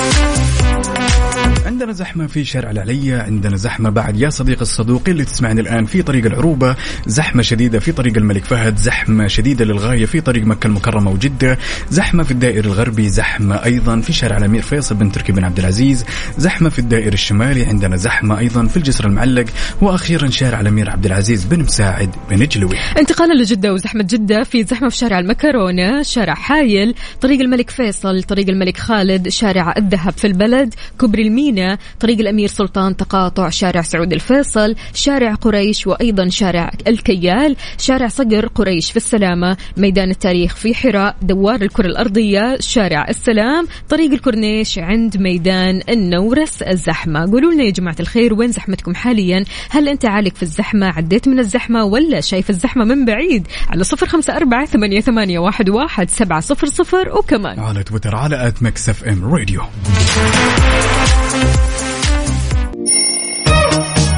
عندنا زحمة في شارع العلية عندنا زحمة بعد. يا صديق الصدوق اللي تسمعني الآن في طريق العروبة زحمة شديدة في طريق الملك فهد زحمة شديدة للغاية في طريق مكة المكرمة وجدة زحمة في الدائر الغربي زحمة أيضا في شارع الأمير فيصل بن تركي بن عبد العزيز زحمة في الدائر الشمالي عندنا زحمة أيضا في الجسر المعلق وأخيرا شارع الأمير عبد العزيز بن مساعد بن جلوي. انتقالا لجدة وزحمة جدة في زحمة في شارع المكرونة شارع حايل طريق الملك فيصل طريق الملك خالد شارع الذهب في البلد كوبري المينا طريق الأمير سلطان تقاطع شارع سعود الفيصل شارع قريش وأيضا شارع الكيال شارع صقر قريش في السلامة ميدان التاريخ في حراء دوار الكرة الأرضية شارع السلام طريق الكورنيش عند ميدان النورس الزحمة. قولوا لنا يا جماعة الخير وين زحمتكم حاليا؟ هل أنت عالق في الزحمة؟ عديت من الزحمة ولا شايف الزحمة من بعيد؟ على صفر خمسة أربعة ثمانية, ثمانية واحد, واحد سبعة صفر صفر وكمان. على تويتر على at Mix FM Radio.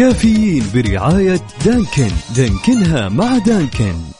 كافيين برعاية Dunkin'. دانكنها مع Dunkin'.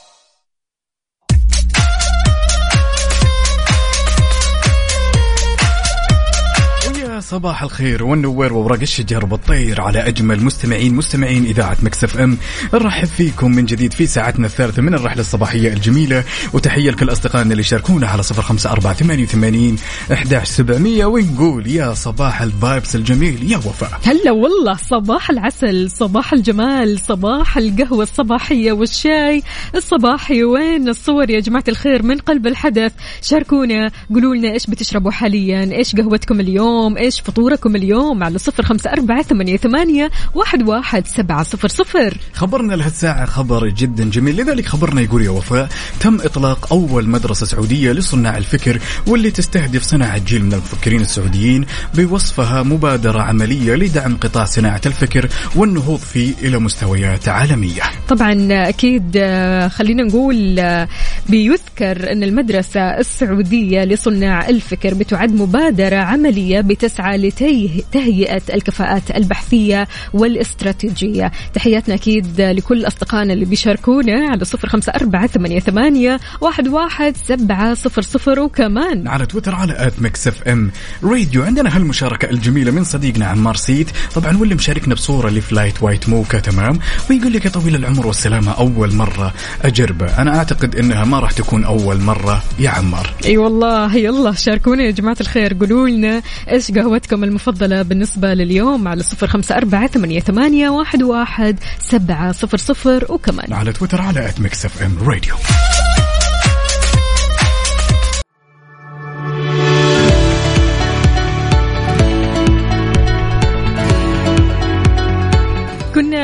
صباح الخير والنوير وورق الشجر والطير على أجمل مستمعين مستمعين إذاعة Mix FM. نرحب فيكم من جديد في ساعتنا الثالثة من الرحلة الصباحية الجميلة. وتحية لكل أصدقائنا اللي شاركونا على صفر خمسة أربعة ثمانية وثمانين إحداش سبعمئه ونقول يا صباح الفايبس الجميل يا وفاء. هلا والله صباح العسل صباح الجمال صباح القهوة الصباحية والشاي. الصباحي وين الصور يا جماعة الخير من قلب الحدث؟ شاركونا قولوا لنا إيش بتشربوا حاليا؟ إيش قهوتكم اليوم؟ فطوركم اليوم على صفر خمسة أربعة ثمانية, ثمانية واحد, واحد سبعة صفر صفر. خبرنا لهالساعة خبر جدا جميل. لذلك خبرنا يقول يا وفاء تم إطلاق أول مدرسة سعودية لصناع الفكر واللي تستهدف صناعة جيل من المفكرين السعوديين بوصفها مبادرة عملية لدعم قطاع صناعة الفكر والنهوض فيه إلى مستويات عالمية. طبعا أكيد آه، خلينا نقول آه، بيذكر أن المدرسة السعودية لصناع الفكر بتعد مبادرة عملية بتسعى لتهيئة الكفاءات البحثية والاستراتيجية. تحياتنا أكيد لكل أصدقائنا اللي بيشاركونا على صفر خمسة أربعة ثمانية, ثمانية واحد, واحد سبعة صفر صفر. وكمان على تويتر على at Mix FM Radio. عندنا هالمشاركة الجميلة من صديقنا عمار سيد طبعا واللي مشاركنا بصورة ل flat white mocha تمام؟ ويقول لك يا طويل العمر والسلامة أول مرة أجربه. أنا أعتقد أنها ما راح تكون أول مرة يا عمار. أي والله يلا شاركونا يا جماعة الخير. قولوا لنا إيش قهوتكم المفضلة بالنسبة لليوم على صفر خمسة أربعة ثمانية, ثمانية واحد, واحد سبعة صفر صفر وكمان. على تويتر على at Mix FM Radio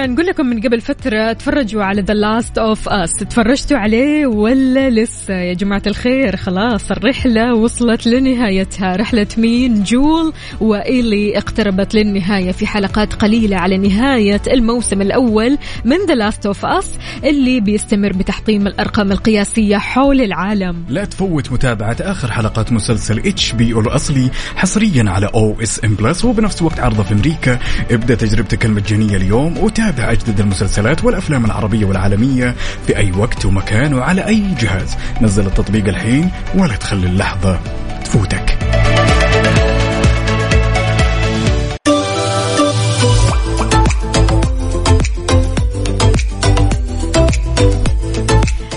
نقول لكم من قبل فترة تفرجوا على The Last of Us تفرجتوا عليه ولا لسه؟ يا جماعة الخير خلاص الرحلة وصلت لنهايتها. رحلة مين؟ جول وإيلي اقتربت للنهاية في حلقات قليلة على نهاية الموسم الأول من The Last of Us اللي بيستمر بتحطيم الأرقام القياسية حول العالم. لا تفوت متابعة آخر حلقات مسلسل HBO الأصلي حصريا على اس ام بلس وبنفس وقت عرضه في أمريكا. ابدأ تجربتك المجانية اليوم وتابع أجدد المسلسلات والأفلام العربية والعالمية في أي وقت ومكان وعلى أي جهاز. نزل التطبيق الحين ولا تخلي اللحظة تفوتك.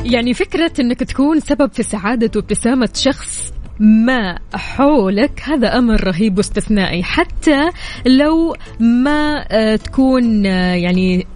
يعني فكرة إنك تكون سبب في سعادة وابتسامة شخص ما حولك هذا أمر رهيب واستثنائي. حتى لو ما آه، تكون آه، يعني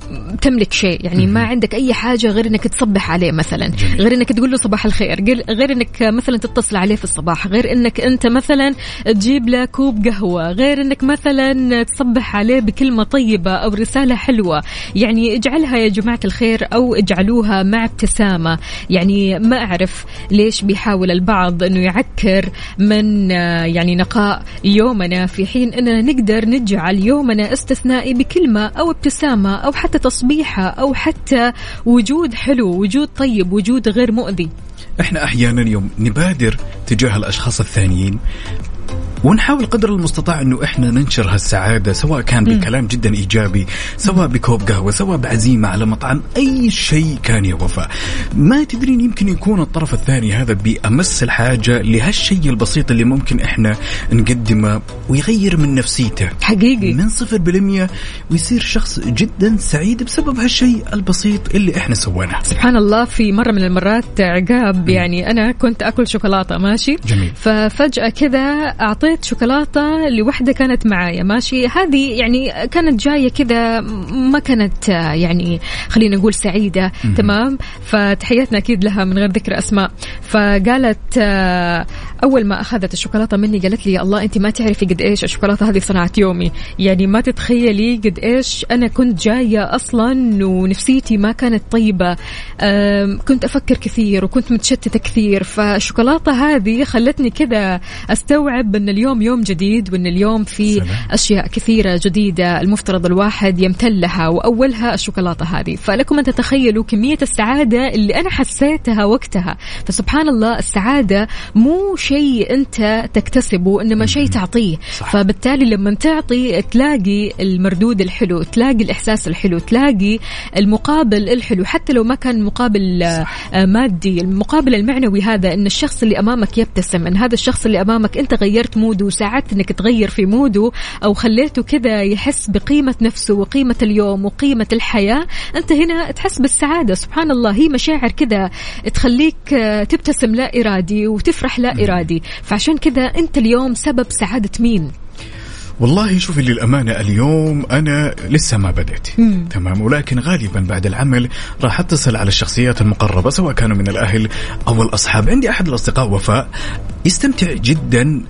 تملك شيء. يعني ما عندك أي حاجة غير إنك تصبح عليه مثلا. جميل. غير إنك تقول له صباح الخير. غير- إنك مثلا تتصل عليه في الصباح. غير إنك أنت مثلا تجيب له كوب قهوة. غير إنك مثلا تصبح عليه بكلمة طيبة أو رسالة حلوة. يعني اجعلها يا جماعة الخير أو اجعلوها مع ابتسامة. يعني ما أعرف ليش بيحاول البعض إنه يعكر من يعني نقاء يومنا في حين إننا نقدر نجعل يومنا استثنائي بكلمة أو ابتسامة أو حتى تصبيحة أو حتى وجود حلو وجود طيب وجود غير مؤذي. إحنا أحيانا يوم نبادر تجاه الأشخاص الثانيين. ونحاول قدر المستطاع إنه إحنا ننشر هالسعادة سواء كان بكلام جدا إيجابي سواء بكوب قهوة سواء بعزيمة على مطعم أي شيء كان يا وفاء. ما تدرين يمكن يكون الطرف الثاني هذا بأمس الحاجة لهالشيء البسيط اللي ممكن إحنا نقدمه ويغير من نفسيته. حقيقي. من صفر بالمية ويصير شخص جدا سعيد بسبب هالشيء البسيط اللي إحنا سويناه. سبحان الله في مرة من المرات عقاب يعني أنا كنت أكل شوكولاتة ماشي؟ جميل. ففجأة كذا أعطيت شوكولاتة لوحدة كانت معايا ماشي؟ هذه يعني كانت جاية كذا ما كانت آه، يعني خلينا نقول سعيدة تمام؟ فتحياتنا أكيد لها من غير ذكر أسماء. فقالت أول ما أخذت الشوكولاتة مني قالت لي يا الله أنت ما تعرفي قد إيش الشوكولاتة هذه صنعت يومي. يعني ما تتخيلي قد إيش أنا كنت جاية أصلا ونفسيتي ما كانت طيبة. أم، كنت أفكر كثير وكنت متشتتة كثير. فالشوكولاتة هذه خلتني كذا أستوعب أن اليوم يوم جديد وأن اليوم في سلام. أشياء كثيرة جديدة. المفترض الواحد يمتن لها وأولها الشوكولاتة هذه. فلكم أن تتخيلوا كمية السعادة اللي أنا حسيتها وقتها. فسبحان الله السعادة مو شيء أنت تكتسبه إنما شيء تعطيه. صح. فبالتالي لما تعطي تلاقي المردود الحلو تلاقي الإحساس الحلو تلاقي المقابل الحلو. حتى لو ما كان مقابل آه، مادي المقابل المعنوي هذا إن الشخص اللي أمامك يبتسم إن هذا الشخص اللي أمامك أنت غيرت موده وساعدت إنك تغير في موده أو خليته كذا يحس بقيمة نفسه وقيمة اليوم وقيمة الحياة أنت هنا تحس بالسعادة. سبحان الله هي مشاعر كذا تخليك آه، تبتسم لا إرادي وتفرح لا إرادي. فعشان كذا أنت اليوم سبب سعادة مين؟ والله شوفي للأمانة اليوم أنا لسه ما بدأت. تمام. ولكن غالبا بعد العمل راح أتصل على الشخصيات المقربة سواء كانوا من الأهل أو الأصحاب. عندي أحد الأصدقاء وفاء. يستمتع جدا.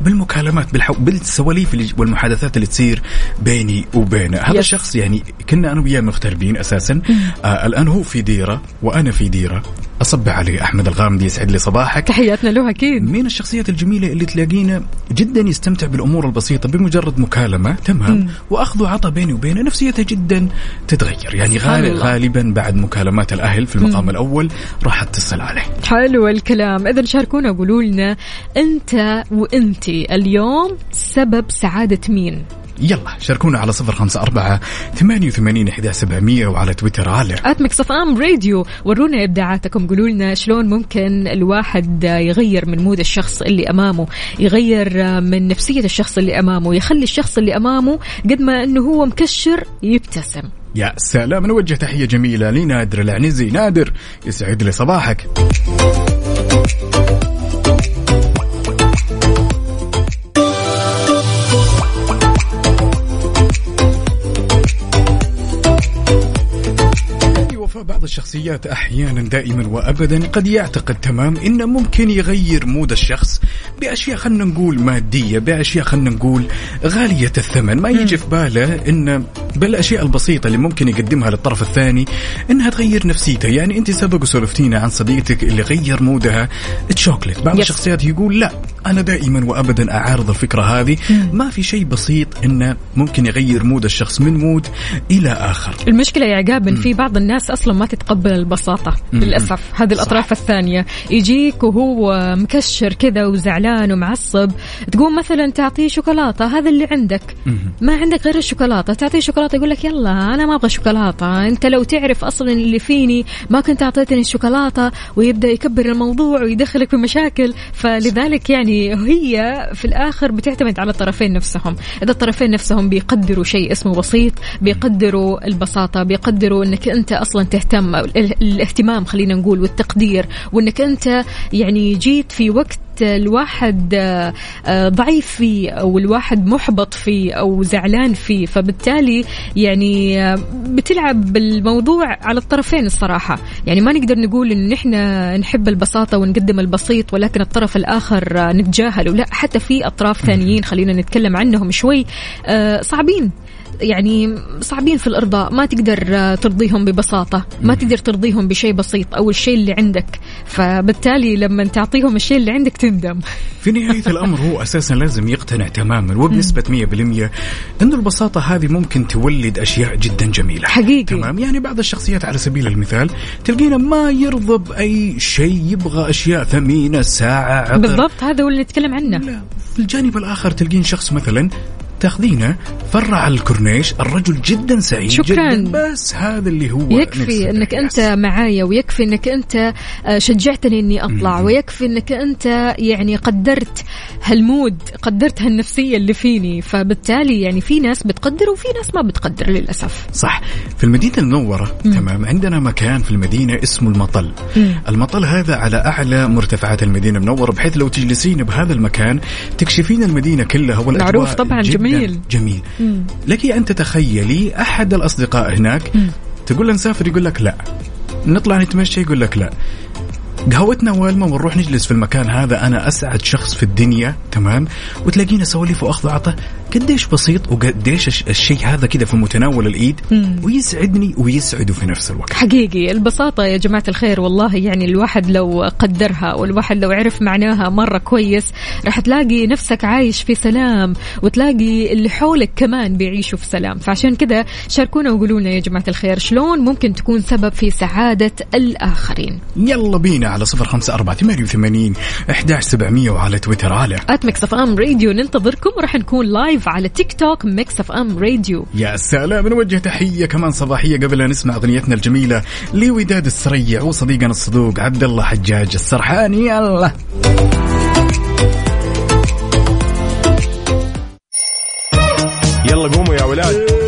بالمكالمات بالحو... بالسواليف. والمحادثات اللي تصير بيني وبينه. هذا يس. الشخص يعني كنا أنا وياه مغتربين أساسا. آه الآن هو في ديرة وأنا في ديرة. أصبح عليه أحمد الغامدي يسعد لي صباحك. تحياتنا له أكيد. من الشخصيات الجميلة اللي تلاقينا جدا يستمتع بالأمور البسيطة بمجرد مكالمة تمام؟ وأخذ وعطى بيني وبينه نفسيته جدا تتغير. يعني غالب. غالبا بعد مكالمات الأهل في المقام الأول راح أتصل عليه حلو الكلام. إذا شاركونا وقولوا لنا أنت وانتي اليوم سبب سعادة مين؟ يلا شاركونا على صفر خمسة أربعة ثمانية وثمانين إحدى سبعمية وعلى تويتر على at Mix FM Radio ورونا إبداعاتكم. قولوا لنا شلون ممكن الواحد يغير من mood الشخص اللي أمامه يغير من نفسية الشخص اللي أمامه يخلي الشخص اللي أمامه قد ما إنه هو مكشر يبتسم. يا سلام نوجه تحية جميلة لنادر العنزي. نادر يسعد لي صباحك. وفاء بعض الشخصيات أحيانا دائما وأبدا قد يعتقد تمام انه ممكن يغير مود الشخص بأشياء خلينا نقول مادية بأشياء خلينا نقول غالية الثمن. ما يجي في باله إن بالأشياء البسيطة اللي ممكن يقدمها للطرف الثاني إنها تغير نفسيته. يعني أنت سبق وسولفتينا عن صديقتك اللي غير mood ها chocolate بعض يس. الشخصيات يقول لا أنا دائما وأبدا أعارض الفكرة هذه. ما في شيء بسيط إنه ممكن يغير mood الشخص من mood إلى آخر. المشكلة يا عقاب في بعض الناس أصلا ما تتقبل البساطة للأسف. هذه الأطراف الثانية. يجيك وهو مكشر كذا وزعلان ومعصب تقوم مثلا تعطيه شوكولاتة هذا اللي عندك. ما عندك غير الشوكولاتة. تعطيه شوكولاتة يقول لك يلا أنا ما أبغى شوكولاتة. أنت لو تعرف أصلا اللي فيني ما كنت أعطيتني الشوكولاتة ويبدأ يكبر الموضوع ويدخلك في مشاكل. فلذلك يعني هي في الآخر بتعتمد على الطرفين نفسهم. إذا الطرفين نفسهم بيقدروا شيء اسمه بسيط بيقدروا البساطة بيقدروا إنك أنت أصلا تهتم الاهتمام خلينا نقول والتقدير وإنك أنت يعني جيت في وقت الواحد آه، ضعيف فيه أو الواحد محبط فيه أو زعلان فيه. فبالتالي يعني آه، بتلعب بالموضوع على الطرفين الصراحة. يعني ما نقدر نقول إن إحنا نحب البساطة ونقدم البسيط ولكن الطرف الآخر آه، نتجاهله لا حتى في أطراف ثانيين خلينا نتكلم عنهم شوي صعبين. يعني صعبين في الارضاء ما تقدر ترضيهم ببساطة ما تقدر ترضيهم بشيء بسيط أو الشيء اللي عندك. فبالتالي لما تعطيهم الشيء اللي عندك تندم. في نهاية الأمر هو أساسا لازم يقتنع تماما وبنسبة 100% أنه البساطة هذه ممكن تولد أشياء جدا جميلة. حقيقي. تمام. يعني بعض الشخصيات على سبيل المثال تلقينا ما يرضى بأي شيء يبغى أشياء ثمينة ساعة عطر. بالضبط هذا هو اللي نتكلم عنه. لا في الجانب الآخر تلقين شخص مثلا تاخذينه فرع الكورنيش الرجل جدا سعيد شكراً. جدا بس هذا اللي هو يكفي إنك. أنت معايا ويكفي إنك أنت آه، شجعتني إني أطلع ويكفي إنك أنت يعني قدرت هالمود قدرت هالنفسية اللي فيني. فبالتالي يعني في ناس بتقدر وفي ناس ما بتقدر للأسف. صح. في المدينة المنورة تمام عندنا مكان في المدينة اسمه المطل. مم. المطل هذا على أعلى مرتفعات المدينة المنورة بحيث لو تجلسين بهذا المكان تكشفين المدينة كلها والأجواء معروف طبعاً، جداً جميل. جميل. لك أن تتخيلي أحد الأصدقاء هناك تقول له نسافر يقول لك لا. نطلع نتمشى يقول لك لا. قهوتنا والمة ونروح نجلس في المكان هذا أنا أسعد شخص في الدنيا تمام؟ وتلاقينا سواليف وأخذ وعطاء قديش بسيط وقديش الش- الشيء هذا كذا في متناول الإيد ويسعدني ويسعده في نفس الوقت. حقيقي البساطة يا جماعة الخير والله يعني الواحد لو قدرها والواحد لو عرف معناها مرة كويس راح تلاقي نفسك عايش في سلام وتلاقي اللي حولك كمان بيعيشوا في سلام. فعشان كذا شاركونا وقولوا لنا يا جماعة الخير شلون ممكن تكون سبب في سعادة الآخرين؟ يلا بينا. على صفر خمسة أربعة ثمانية وثمانين أحداش سبعمية وعلى تويتر. على. at Mix FM Radio ننتظركم. وراح نكون live على TikTok Mix FM Radio يا سلام. نوجه تحية كمان صباحية قبل أن نسمع أغنيتنا الجميلة لوداد السريع وصديقنا الصدوق عبد الله حجاج السرحاني. يلا. يلا قوموا يا ولاد.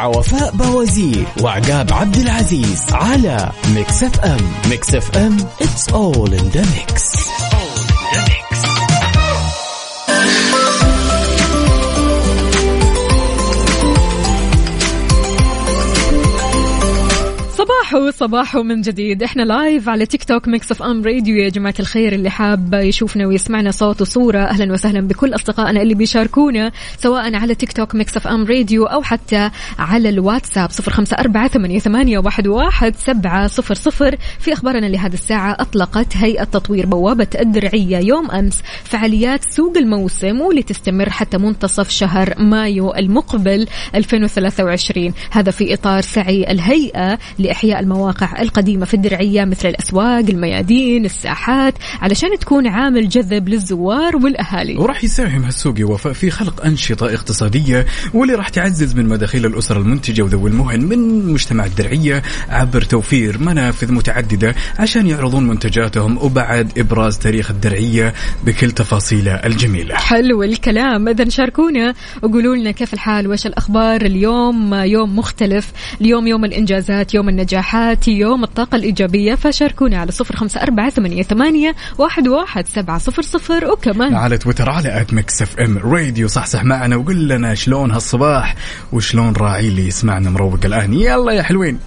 وفاء بوازير وعقاب عبد العزيز على Mix FM. Mix FM it's all in the mix. صباحو صباحو من جديد. إحنا live على TikTok Mix FM Radio يا جماعة الخير اللي حاب يشوفنا ويسمعنا صوت وصورة أهلا وسهلا بكل أصدقائنا اللي بيشاركونا سواء على TikTok Mix FM Radio أو حتى على الواتساب صفر خمسة أربعة ثمانية, ثمانية واحد, واحد سبعة صفر صفر. في أخبارنا لهذه الساعة أطلقت هيئة تطوير بوابة الدرعية يوم أمس فعاليات سوق الموسم واللي تستمر حتى منتصف شهر مايو المقبل 2023 هذا في إطار سعي الهيئة لإحياء المواقع القديمة في الدرعية مثل الأسواق الميادين الساحات علشان تكون عامل جذب للزوار والأهالي. وراح يساهم هالسوق يا وفاء في خلق أنشطة اقتصادية واللي راح تعزز من مداخيل الأسر المنتجة وذوي المهن من مجتمع الدرعية عبر توفير منافذ متعددة عشان يعرضون منتجاتهم وبعد إبراز تاريخ الدرعية بكل تفاصيله الجميلة. حلو الكلام. إذا شاركونا وقولوا لنا كيف الحال؟ وش الأخبار اليوم؟ يوم مختلف. اليوم يوم الإنجازات يوم النجاحات يوم الطاقة الإيجابية فشاركونا على صفر خمسة أربعة ثمانية, ثمانية واحد, واحد سبعة صفر صفر. وكمان على تويتر على at Mix FM Radio صحصح معنا وقول لنا شلون هالصباح وشلون راعي اللي يسمعنا مروق الآن. يلا يا حلوين.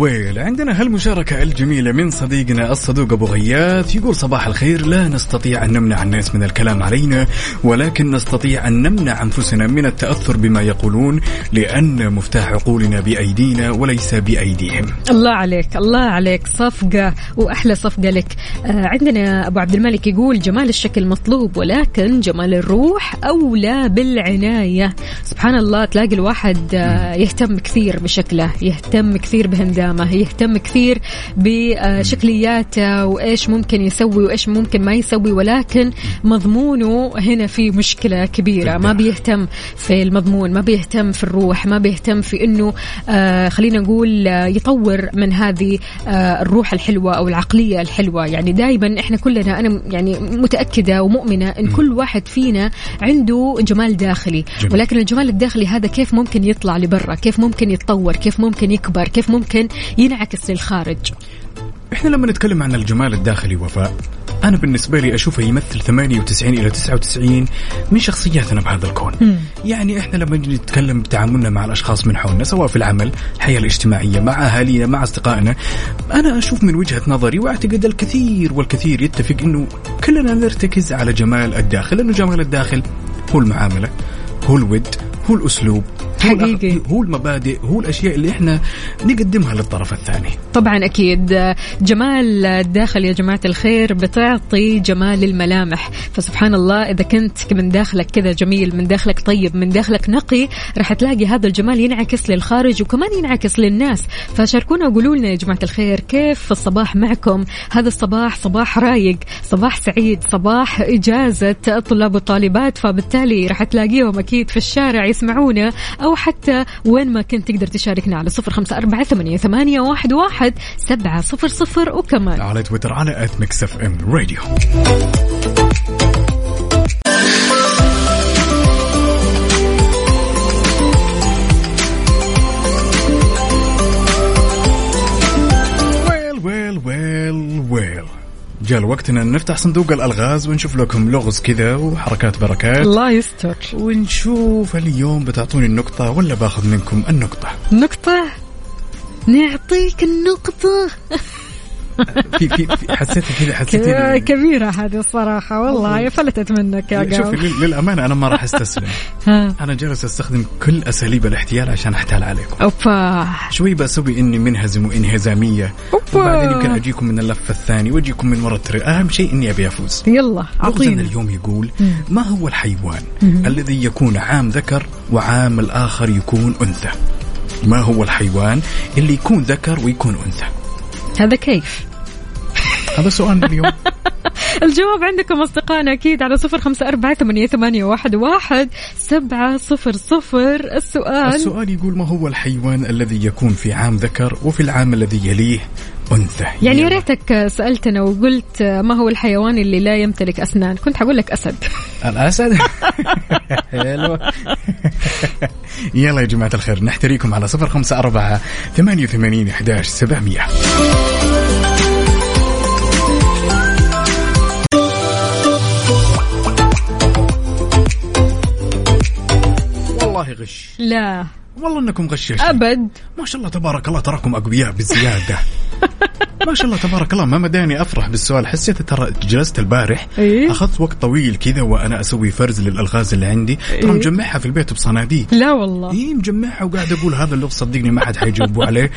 ويل. عندنا هالمشاركة الجميلة من صديقنا الصدوق أبو غياث. يقول صباح الخير. لا نستطيع أن نمنع الناس من الكلام علينا ولكن نستطيع أن نمنع أنفسنا من التأثر بما يقولون لأن مفتاح عقولنا بأيدينا وليس بأيديهم. الله عليك الله عليك. صفقة وأحلى صفقة لك. آه عندنا أبو عبد الملك يقول جمال الشكل مطلوب ولكن جمال الروح أولى بالعناية. سبحان الله تلاقي الواحد آه يهتم كثير بشكله يهتم كثير بهندامه. يهتم كثير بشكلياته وإيش ممكن يسوي وإيش ممكن ما يسوي ولكن مضمونه هنا في مشكلة كبيرة. ما بيهتم في المضمون ما بيهتم في الروح ما بيهتم في إنه آه خلينا نقول آه، يطور من هذه آه الروح الحلوة أو العقلية الحلوة. يعني دائما إحنا كلنا أنا يعني متأكدة ومؤمنة إن كل واحد فينا عنده جمال داخلي. جميل. ولكن الجمال الداخلي هذا كيف ممكن يطلع لبرا؟ كيف ممكن يتطور؟ كيف ممكن يكبر؟ كيف ممكن ينعكس للخارج. إحنا لما نتكلم عن الجمال الداخلي وفاء أنا بالنسبة لي أشوفه يمثل 98 إلى 99 من شخصياتنا بهذا الكون. يعني إحنا لما نجي نتكلم بتعاملنا مع الأشخاص من حولنا سواء في العمل الحياة الاجتماعية مع أهالينا مع أصدقائنا أنا أشوف من وجهة نظري وأعتقد الكثير والكثير يتفق إنه كلنا نرتكز على جمال الداخل لأنه جمال الداخل هو المعاملة هو الود هو الاسلوب هو حقيقي. الأخ- هو المبادئ هو الأشياء اللي إحنا نقدمها للطرف الثاني. طبعا أكيد. جمال الداخل يا جماعة الخير بتعطي جمال الملامح. فسبحان الله إذا كنت من داخلك كذا جميل من داخلك طيب من داخلك نقي راح تلاقي هذا الجمال ينعكس للخارج وكمان ينعكس للناس. فشاركونا وقولوا لنا يا جماعة الخير كيف الصباح معكم؟ هذا الصباح صباح رايق صباح سعيد صباح إجازة الطلاب والطالبات فبالتالي راح تلاقيهم أكيد في الشارع يسمعونا أو حتى وين ما كنت تقدر تشاركنا على صفر خمسة أربعة ثمانيه, ثمانية واحد, واحد سبعة صفر صفر وكمان. على تويتر على at Mix FM Radio. جاء الوقت ان نفتح صندوق الألغاز ونشوف لكم لغز كذا وحركات بركات. الله يستر. ونشوف اليوم بتعطوني النقطة ولا باخذ منكم النقطة. نقطة؟ نعطيك النقطة. في في, في حسيت كذا حسيت ك- إني- كبيرة هذه الصراحة والله فلتت منك يا شوفي قاو لل- للأمانة أنا ما راح أستسلم. ها. أنا جالس أستخدم كل أساليب الاحتيال عشان أحتال عليكم. أوبا. شوي بسوي إني منهزم وإنهزامية. أوبا. وبعدين يمكن أجيكم من اللف الثاني وأجيكم من ورا التري أهم شيء إني أبي أفوز. يلا اعطينا اليوم يقول ما هو الحيوان الذي يكون عام ذكر وعام الآخر يكون أنثى؟ ما هو الحيوان اللي يكون ذكر ويكون أنثى؟ هذا كيف؟ هذا سؤالنا اليوم. الجواب عندكم أصدقائنا أكيد على صفر خمسة أربعة ثمانية, ثمانية واحد, واحد سبعة صفر صفر. السؤال السؤال يقول ما هو الحيوان الذي يكون في عام ذكر وفي العام الذي يليه أنثى؟ يعني يا. ريتك سألتنا وقلت ما هو الحيوان اللي لا يمتلك أسنان؟ كنت حقول لك أسد. الأسد؟ حلو. يلا يا جماعة الخير نحتريكم على صفر خمسة أربعة ثمانية وثمانين إحداش سبعمية. غش. لا. والله إنكم غشاشين. أبد. ما شاء الله تبارك الله تراكم أقوياء بزيادة. ما شاء الله تبارك الله ما مداني أفرح بالسؤال. حسيت ترى جلست البارح إيه؟ أخذت وقت طويل كذا وأنا أسوي فرز للألغاز اللي عندي. ترى إيه؟ مجمعها في البيت بصناديق. لا والله. اي مجمعها وقاعد أقول هذا اللغز صدقني ما حد حيجاوبوا عليه.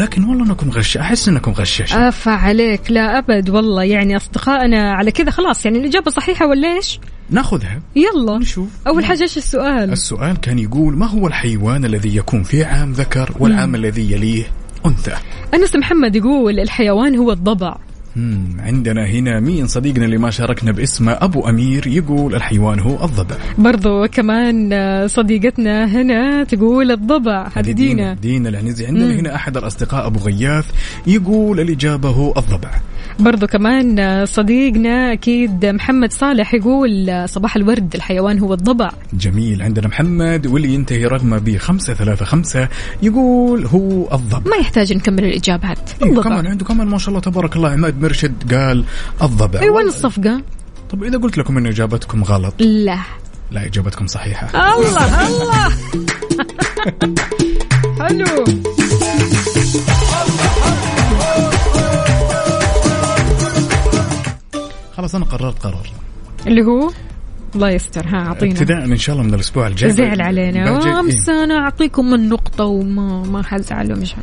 لكن والله إنكم غش أحس إنكم غشاش أفا عليك. لا أبد والله. يعني أصدقائنا على كذا خلاص. يعني الإجابة صحيحة ولا إيش؟ ناخذها. يلا. نشوف. أول حاجة إيش السؤال؟ السؤال كان يقول ما هو الحيوان الذي يكون في عام ذكر والعام الذي يليه أنثى؟ أنس محمد يقول الحيوان هو الضبع. مم، عندنا هنا مين صديقنا اللي ما شاركنا باسمه أبو أمير يقول الحيوان هو الضبع. برضو كمان صديقتنا هنا تقول الضبع. هذه دينا دينا العنزي. عندنا مم. هنا أحد الأصدقاء أبو غياث يقول الإجابة هو الضبع. برضو كمان آه، صديقنا أكيد محمد صالح يقول آه، صباح الورد الحيوان هو الضبع. جميل. عندنا محمد واللي ينتهي رقمه ب 535 يقول هو الضبع. ما يحتاج نكمل الإجابات. إيه الضبع. كمان عنده كمان ما شاء الله تبارك الله. عماد مرشد قال الضبع. أي وين الصفقة؟ طب إذا قلت لكم إن إجابتكم غلط. لا. لا إجابتكم صحيحة. الله الله. حلو. خلاص أنا قررت قرار. اللي هو الله يستر ها أعطينا. ابتداء إن شاء الله من الأسبوع الجاي. زعل علينا. إيه. امس أنا أعطيكم النقطة وما ما حزعل ومش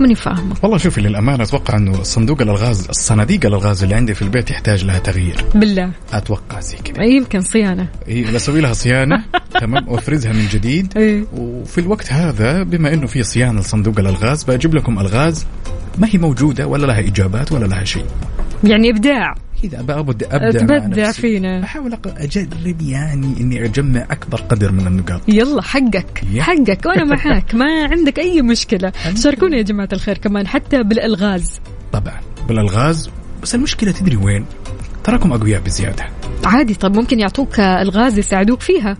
ماني فاهمة. والله شوفي للأمانة أتوقع إنه صندوق الألغاز الصناديق الألغاز اللي عندي في البيت يحتاج لها تغيير. بالله. أتوقع زي كذا. يمكن صيانة. إيه أسوي لها صيانة. تمام وافرزها من جديد. إيه. وفي الوقت هذا بما إنه في صيانة لصندوق الألغاز بجيب لكم ألغاز ما هي موجودة ولا لها إجابات ولا لها شيء. يعني إبداع. إذا ابدا أبدأ تبدع. فينا. أحاول أجرب يعني إني أجمع أكبر قدر من النقاط. يلا حقك. يا. حقك. وأنا معاك. ما عندك أي مشكلة. شاركونا يا جماعة الخير كمان حتى بالألغاز. طبعا. بالألغاز. بس المشكلة تدري وين؟ تراكم أقوياء بزيادة. عادي طب ممكن يعطوك ألغاز يساعدوك فيها.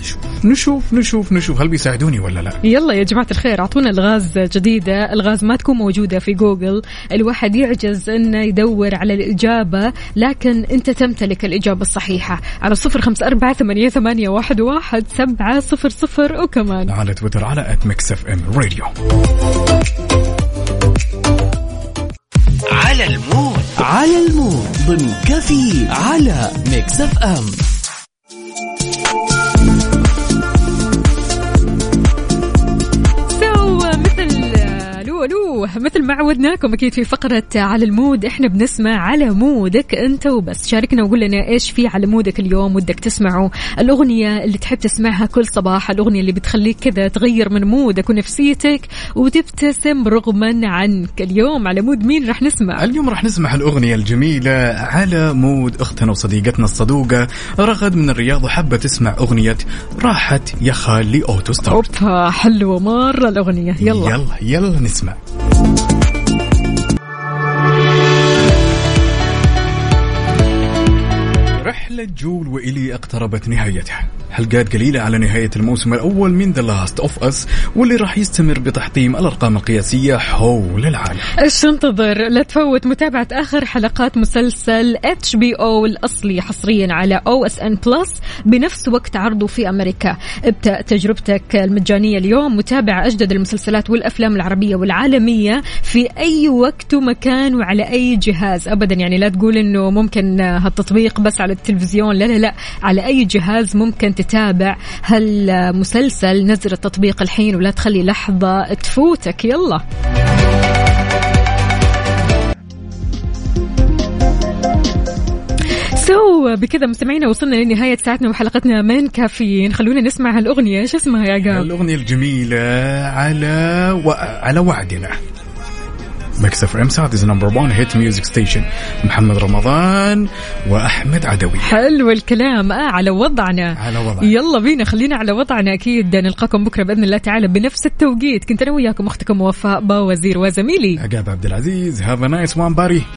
نشوف. نشوف نشوف نشوف. هل بيساعدوني ولا لا؟ يلا يا جماعة الخير أعطونا ألغاز جديدة. ألغاز ما تكون موجودة في جوجل. الواحد يعجز أنه يدور على الإجابة لكن أنت تمتلك الإجابة الصحيحة. على صفر خمسة أربعة ثمانية, ثمانية واحد, واحد سبعة صفر صفر. وكمان على تويتر على @Mix FM Radio على المود. على المود. ضمن كفي على Mix FM ألو ألو مثل ما عودناكم أكيد في فقرة على ال mood إحنا بنسمع على mood ك أنت وبس. شاركنا وقول لنا إيش في على mood ك اليوم ودك تسمعه. الأغنية اللي تحب تسمعها كل صباح الأغنية اللي بتخليك كذا تغير من mood ك ونفسيتك وتبتسم رغما عنك. اليوم على mood مين راح نسمع؟ اليوم راح نسمع الأغنية الجميلة على mood أختنا وصديقتنا الصدوقة. رغد من الرياض وحابة تسمع أغنية راحت يا خالي أوتو ستارت أوبا حلوة مرة الأغنية. يلا. يلا يلا نسمع. السلامة. رحلة جويل وإيلي اقتربت نهايتها. حلقات قليلة على نهاية الموسم الأول من The Last of Us واللي راح يستمر بتحطيم الأرقام القياسية حول العالم. إيش تنتظر؟ لا تفوت متابعة آخر حلقات مسلسل HBO الأصلي حصريا على OSN+ بنفس وقت عرضه في أمريكا. ابدأ تجربتك المجانية اليوم. متابعة أجدد المسلسلات والأفلام العربية والعالمية في أي وقت ومكان وعلى أي جهاز. أبدا يعني لا تقول إنه ممكن هالتطبيق بس على التلفزيون. لا لا لا على أي جهاز ممكن تتابع هالمسلسل نزل التطبيق الحين ولا تخلي لحظة تفوتك. يلا. so بكذا مستمعينا وصلنا لنهاية ساعتنا وحلقتنا من كافيين. خلونا نسمع هالأغنية. شو اسمها يا عقاب؟ الأغنية الجميلة على و... على وعدنا. Mix FM Saudi's number 1 hit music station محمد رمضان وأحمد عدوي. حلو الكلام. آه على وضعنا. على وضعنا. يلا بينا خلينا على وضعنا أكيد. نلقاكم بكرة بإذن الله تعالى بنفس التوقيت. كنت أنا وياكم أختكم وفاء باوزير وزميلي. عقاب عبد العزيز. have a nice one باري